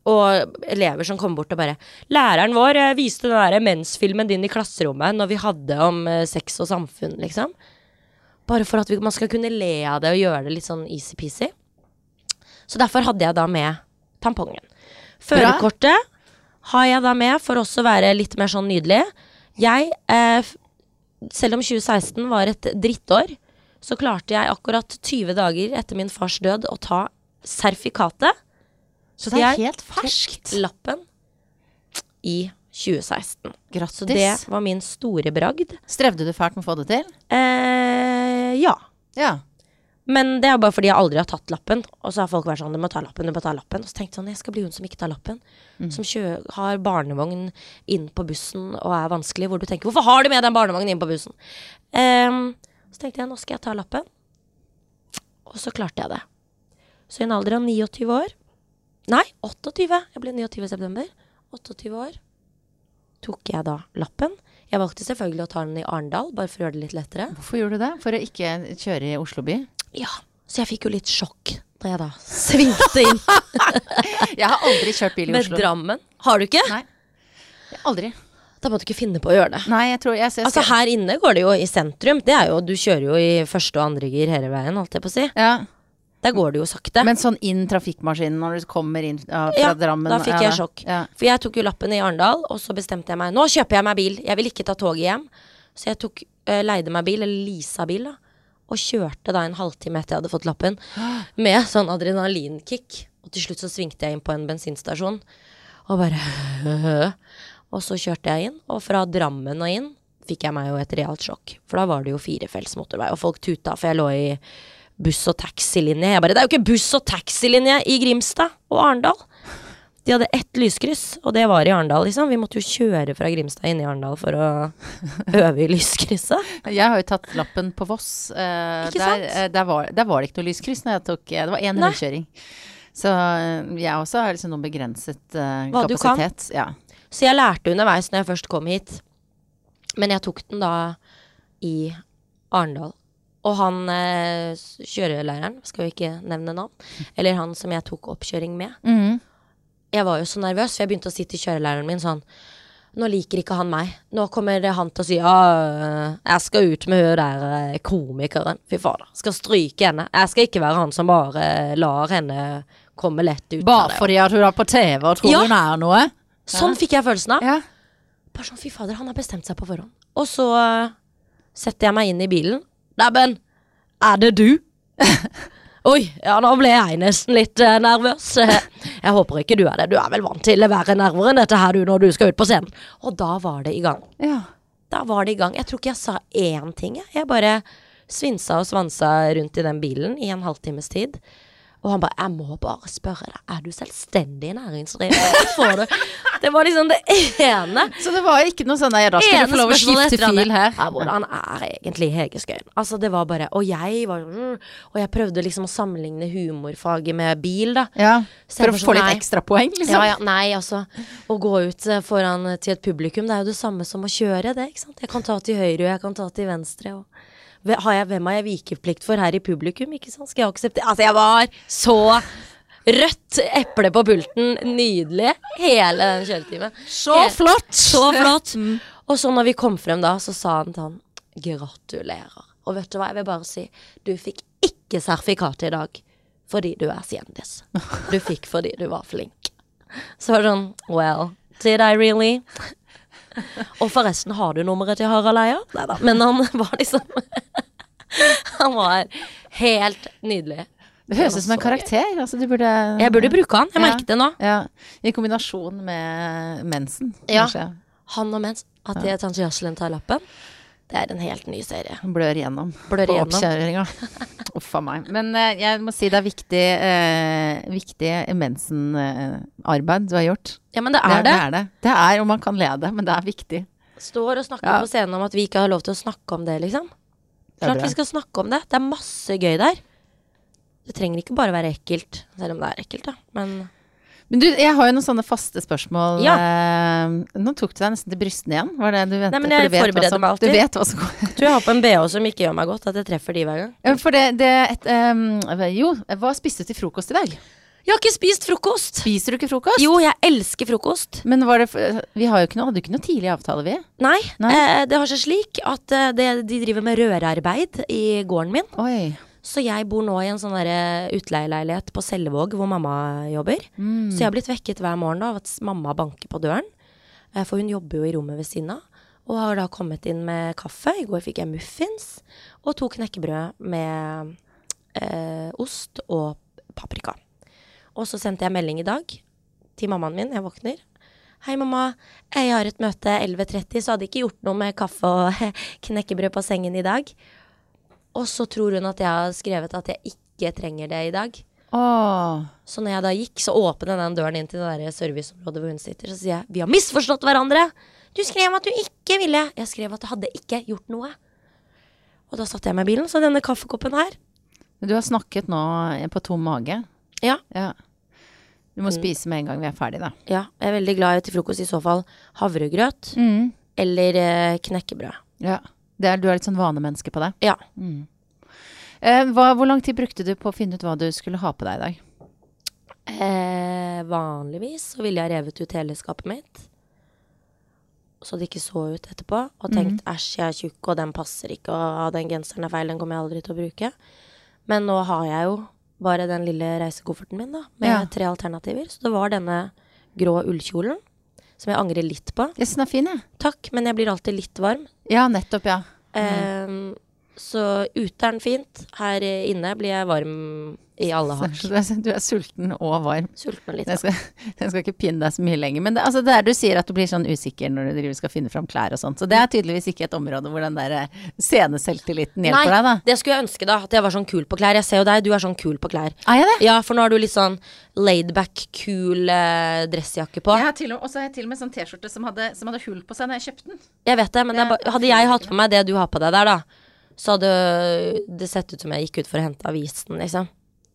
Og elever som kommer bort og bare 'Læreren vår eh, viste den der mensfilmen din i klasserommet når vi hadde om eh, sex og samfunn', liksom. Bare for at vi, man skal kunne le av det og gjøre det litt sånn easy-peasy. Så derfor hadde jeg da med tampongen. Førerkortet har jeg da med for også å være litt mer sånn nydelig. Jeg, eh, selv om 2016 var et drittår, så klarte jeg akkurat 20 dager etter min fars død å ta sertifikatet. Så det er helt ferskt. lappen i 2016. Grattis. Så det var min store bragd. Strevde du fælt med å få det til? Eh, ja. Ja. Men det er bare fordi jeg aldri har tatt lappen. Og så har folk vært sånn, du må ta lappen, du må ta lappen. Og så tenkte jeg sånn, jeg skal bli hun som ikke tar lappen. Som kjø har barnevogn inn på bussen og er vanskelig. Hvor du tenker, hvorfor har du med den barnevognen inn på bussen? Um, så tenkte jeg, nå skal jeg ta lappen. Og så klarte jeg det. Så i en alder av 29 år, nei, 28, jeg ble 29 i september, 28 år, tok jeg da lappen. Jeg valgte selvfølgelig å ta den i Arendal, bare for å gjøre det litt lettere. Hvorfor gjorde du det? For å ikke kjøre i Oslo by? Ja, så jeg fikk jo litt sjokk da jeg da svingte inn Jeg har aldri kjørt bil i med Oslo. Drammen. Har du ikke? Nei. Aldri. Da må du ikke finne på å gjøre det. Nei, jeg tror jeg, jeg, Altså Her inne går det jo i sentrum. Det er jo, Du kjører jo i første og andre gir hele veien, holdt jeg på å si. ja. Der går det jo sakte. Men sånn inn trafikkmaskinen når du kommer inn ja, fra Ja, Drammen da fikk ja, jeg sjokk. Ja. For jeg tok jo lappen i Arendal, og så bestemte jeg meg Nå kjøper jeg meg bil! Jeg vil ikke ta toget hjem. Så jeg tok, uh, leide meg bil, eller leasa bil, da. Og kjørte da en halvtime etter jeg hadde fått lappen. Med sånn adrenalinkick. Og til slutt så svingte jeg inn på en bensinstasjon. Og bare Og så kjørte jeg inn. Og fra Drammen og inn fikk jeg meg jo et realt sjokk. For da var det jo firefelts motorvei, og folk tuta, for jeg lå i buss- og taxilinje. Jeg bare Det er jo ikke buss- og taxilinje i Grimstad og Arendal! De hadde ett lyskryss, og det var i Arendal, liksom. Vi måtte jo kjøre fra Grimstad inn i Arendal for å øve i lyskrysset. Jeg har jo tatt lappen på Voss. eh, Ikke der, sant? eh, der, var, der var det ikke noe lyskryss når jeg tok eh, Det var én rundkjøring. Så eh, jeg også har liksom noe begrenset eh, Hva du kan. kapasitet. Ja. Så jeg lærte underveis når jeg først kom hit. Men jeg tok den da i Arendal. Og han eh, kjørelæreren, skal vi ikke nevne navn, eller han som jeg tok oppkjøring med. Mhm. Jeg var jo så nervøs, for jeg begynte å si til kjørelæreren min sånn Nå liker ikke han meg. Nå kommer han til å si ja, jeg skal ut med hun der eh, komikeren. Fy fader. Skal stryke henne. Jeg skal ikke være han som bare lar henne komme lett ut. Bare det. fordi at hun er på TV og tror Ja. hun er noe? Sånn fikk jeg følelsen av. Ja. Bare sånn, fy fader, han har bestemt seg på forhånd. Og så eh, setter jeg meg inn i bilen. Dæven, er det du? Oi, ja, nå ble jeg nesten litt eh, nervøs. Jeg håper ikke du er det. Du er vel vant til å være nervere enn dette her du når du skal ut på scenen. Og da var det i gang. ja. Da var det i gang. Jeg tror ikke jeg sa én ting, jeg. Jeg bare svinsa og svansa rundt i den bilen i en halvtimes tid. Og han bare 'Jeg må bare spørre deg, er du selvstendig næringsdrivende?' Får Det var liksom det ene. Så det var ikke noe sånn da skal ene du få lov å skifte fil her. Ja, hvordan er egentlig Hege Skøyen? Altså, det var bare Og jeg var mm, Og jeg prøvde liksom å sammenligne humorfaget med bil, da. Ja, for å få sånn, litt nei. ekstrapoeng, liksom. Ja, ja, nei, altså Å gå ut eh, foran til et publikum, det er jo det samme som å kjøre, det, ikke sant. Jeg kan ta til høyre, og jeg kan ta til venstre, og har jeg, Hvem har jeg vikeplikt for her i publikum, ikke sant? Skal jeg akseptere Altså, jeg var så Rødt eple på pulten, nydelig, hele den kjøretimen. Så Helt- flott! Så flott! Og så når vi kom frem da, så sa han til han gratulerer. Og vet du hva, jeg vil bare si, du fikk ikke sertifikatet i dag fordi du er kjendis. Du fikk fordi du var flink. Så var det sånn, well, did I really? Og forresten, har du nummeret til Harald Eia? Nei da. Men han var liksom Han var helt nydelig. Det høres ut som en karakter. Altså, du burde Jeg burde bruke han. Jeg Ja. merket det nå. Ja, I kombinasjon med mensen, Ja. Han og mens. At jeg tante Jøselen tar lappen. Det er en helt ny serie. Blør gjennom Blør på oppkjøringa. Uff a meg. Men eh, jeg må si det er viktig, eh, viktig mensenarbeid du har gjort. Ja, men det er det. Det er det. Det er, og man kan le det, men det er viktig. Står og snakker Ja. på scenen om at vi ikke har lov til å snakke om det, liksom. Klart vi skal snakke om det. Det er masse gøy der. Det trenger ikke bare være ekkelt, selv om det er ekkelt, da. Men Men du, jeg har jo noen sånne faste spørsmål. Ja. Eh, nå tok du deg nesten til brystene igjen. Var det du ventet? Nei, men For jeg du vet forbereder meg alltid. Du vet hva som går. jeg tror jeg har på en bh som ikke gjør meg godt, at jeg treffer de hver gang. Ja, For det, det et, um, Jo, hva spiste du til frokost i dag? Jeg har ikke spist frokost! Spiser du ikke frokost? Jo, jeg elsker frokost. Men var det for, Vi har jo ikke noe, hadde jo ikke noe tidlig avtale, vi. Nei, Nei. Eh, det har seg slik at eh, det, de driver med rørarbeid i gården min. Oi. Så jeg bor nå i en sånn utleieleilighet på Selvåg hvor mamma jobber. Så jeg har blitt vekket hver morgen da, av at mamma banker på døren. Eh, For hun jobber jo i rommet ved siden av. Og har da kommet inn med kaffe. I går fikk jeg muffins og to knekkebrød med eh, ost og paprika. Og så sendte jeg melding i dag til mammaen min. Jeg våkner. Hei, mamma. Jeg har et møte 11.30, så hadde ikke gjort noe med kaffe og knekkebrød på sengen i dag. Og så tror hun at jeg har skrevet at jeg ikke trenger det i dag. Åh. Så når jeg da gikk, så åpnet den døren inn til det der serviceområdet hvor hun sitter. Så sier jeg vi har misforstått hverandre. Du skrev at du ikke ville. Jeg skrev at du hadde ikke gjort noe. Og da satte jeg meg i bilen, så denne kaffekoppen her. Men Du har snakket nå på tom mage. Ja. Ja. Du må spise med en gang vi er ferdig, da. ja, jeg er veldig glad i til frokost i så fall havregrøt Mm. eller eh, knekkebrød. Ja. Det er, du er litt sånn vanemenneske på det. Ja. Eh, hva, hvor lang tid brukte du på å finne ut hva du skulle ha på deg i dag? Eh, vanligvis så ville jeg revet ut hele skapet mitt. Så det ikke så ut etterpå. Og tenkt æsj, jeg er tjukk, og den passer ikke, og den genseren er feil, den kommer jeg aldri til å bruke. Men nå har jeg jo bare den lille reisekofferten min, da, med Ja. tre alternativer. Så det var denne grå ullkjolen, som jeg angrer litt på. Jeg synes den er fin, jeg. Takk, men jeg blir alltid litt varm. Ja, nettopp, ja. Eh, så ute er den fint. Her inne blir jeg varm i alle hakk. Du er, du sulten og varm. Sulten og litt den, skal, den skal ikke pinne deg så mye lenger. Men det, altså, det er du sier at du blir sånn usikker når du driver skal finne fram klær og sånt. Så det er tydeligvis ikke et område hvor den der eh, sceneselvtilliten hjelper deg, da. det skulle jeg ønske, da. At jeg var sånn kul på klær. Jeg ser jo deg, du er sånn kul på klær. Er jeg det? Ja, for nå har du litt sånn laidback, kul eh, dressjakke på. Og, så har jeg til og med sånn T-skjorte som som hadde hull på seg da jeg kjøpte den. Jeg vet det, men det jeg, hadde jeg hatt på meg det du har på deg der, da, så hadde det sett ut som jeg gikk ut for å hente avisen, liksom.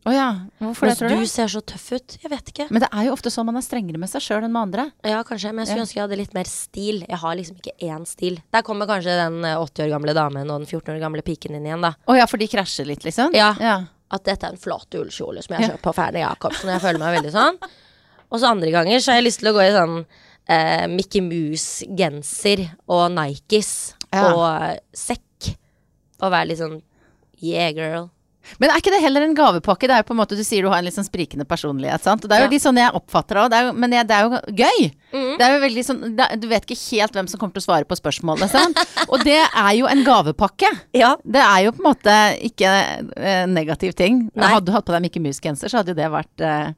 Å ja. Hvorfor det, tror du? du ser så tøff ut. Jeg vet ikke. Men det er jo ofte sånn man er strengere med seg sjøl enn med andre. Ja, kanskje, men jeg skulle Ja. ønske jeg hadde litt mer stil. Jeg har liksom ikke én stil. Der kommer kanskje den eh, 80 år gamle damen og den 14 år gamle piken inn igjen, da. Å ja, for de krasjer litt, liksom? Ja. ja. At dette er en flott ullkjole som jeg har kjøpt på Ferne Jacobsen. Jeg føler meg veldig sånn. Og så andre ganger så har jeg lyst til å gå i sånn eh, Mickey Mouse-genser og Nikes og eh, sekk. Og være litt sånn yeah, girl. Men er ikke det heller en gavepakke? Det er jo på en måte, Du sier du har en litt sånn sprikende personlighet, sant. Og det er jo Ja. litt sånn jeg oppfatter det òg, men det er jo gøy. Mm. Det er jo veldig sånn Du vet ikke helt hvem som kommer til å svare på spørsmålet, sant. Og det er jo en gavepakke. Ja. Det er jo på en måte ikke eh, negativ ting. Nei. Hadde du hatt på deg Mikke Mus-genser, så hadde jo det vært eh,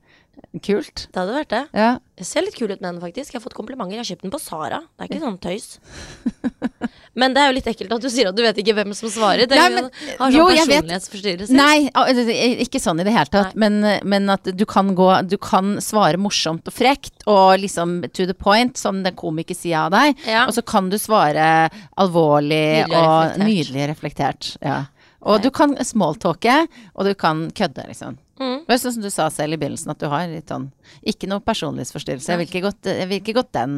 kult. Det hadde vært det. Ja. Jeg ser litt kul ut med den, faktisk. Jeg har fått komplimenter. Jeg har kjøpt den på Sara. Det er ikke sånn tøys. Men det er jo litt ekkelt at du sier at du vet ikke hvem som svarer. Det Nei, er jo, men- har sånn jo, jeg vet- personlighetsforstyrrelse. Nei, ikke sånn i det hele tatt. Men, men at du kan gå Du kan svare morsomt og frekt og liksom to the point, som den komikersida av deg. Ja. Og så kan du svare alvorlig Nydelig og og nydelig reflektert. Ja. Og du kan smalltalke, og du kan kødde, liksom. Mm. Det sånn som du sa selv i begynnelsen, at du har litt sånn Ikke noe personlighetsforstyrrelse. Jeg vil ikke gått, vil ikke gått den,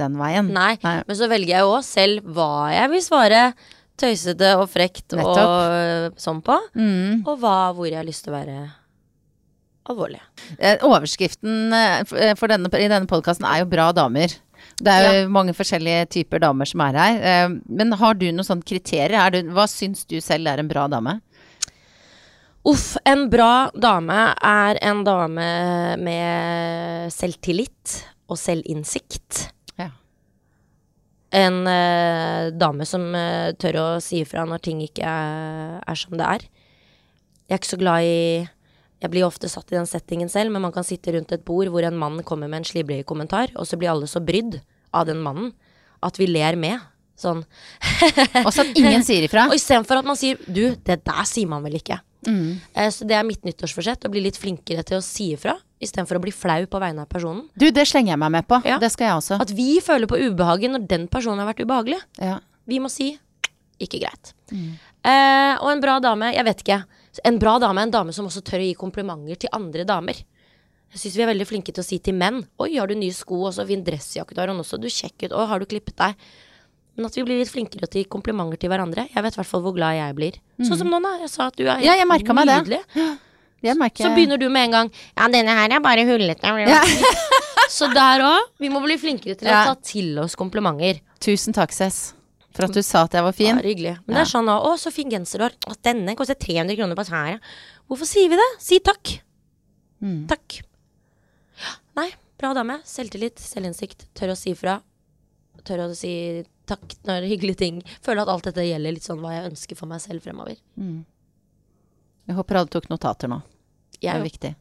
den veien. Nei, men så velger jeg jo også selv hva jeg vil svare tøysete og frekt og sånn på. Mm. Og hva, hvor jeg har lyst til å være alvorlig. Eh, Overskriften eh, denne, i denne podkasten er jo 'Bra damer'. Det er jo mange forskjellige typer damer som er her. eh, Men har du noen sånne kriterier? Er du, hva syns du selv er en bra dame? Uff, en bra dame er en dame med selvtillit og selvinnsikt. Ja. En uh, dame som uh, tør å si ifra når ting ikke er, er som det er. Jeg er ikke så glad i Jeg blir ofte satt i den settingen selv, men man kan sitte rundt et bord hvor en mann kommer med en slibrig kommentar, og så blir alle så brydd av den mannen at vi ler med. Sånn. Også at ingen sier ifra. Og istedenfor at man sier Du, det der sier man vel ikke. Mm. Eh, Så det er mitt nyttårsforsett, å bli litt flinkere til å si ifra, istedenfor å bli flau på vegne av personen. Du, det slenger jeg meg med på. Ja. Det skal jeg også. At vi føler på ubehaget når den personen har vært ubehagelig. Ja. Vi må si ikke greit. Eh, og en bra dame, jeg vet ikke. En bra dame er en dame som også tør å gi komplimenter til andre damer. Jeg syns vi er veldig flinke til å si til menn Oi, har du nye sko, og så fin dressjakke du har, og nå så du kjekk ut, og har du klippet deg? Men at vi blir litt flinkere til komplimenter til hverandre. Jeg vet i hvert fall hvor glad jeg blir. Sånn som nå, da. Jeg sa at du er Ja, nydelig. Merker Så begynner du med en gang Ja, denne her er bare hullete. Ja. Så der òg. Vi må bli flinkere til Ja. å ta til oss komplimenter. Tusen takk, Cess, for at du sa at jeg var fin. Ja, hyggelig. Men det er sånn òg. Å, så fin genser du har. Å, denne koster 300 kroner på Sara. Hvorfor sier vi det? Si takk. Mm. Takk. Nei, bra dame. Selvtillit, selvinnsikt. Tør å si fra. Tør å si takk når hyggelige ting Føler at alt dette gjelder litt sånn hva jeg ønsker for meg selv fremover. Mm. Jeg håper alle tok notater nå. Jeg det er viktig.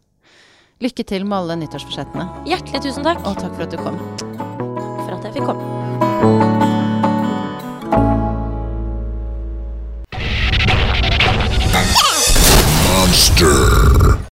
Lykke til med alle nyttårsforsettene. Hjertelig tusen takk. Og takk for at du kom. Takk for at jeg fikk komme. Monster.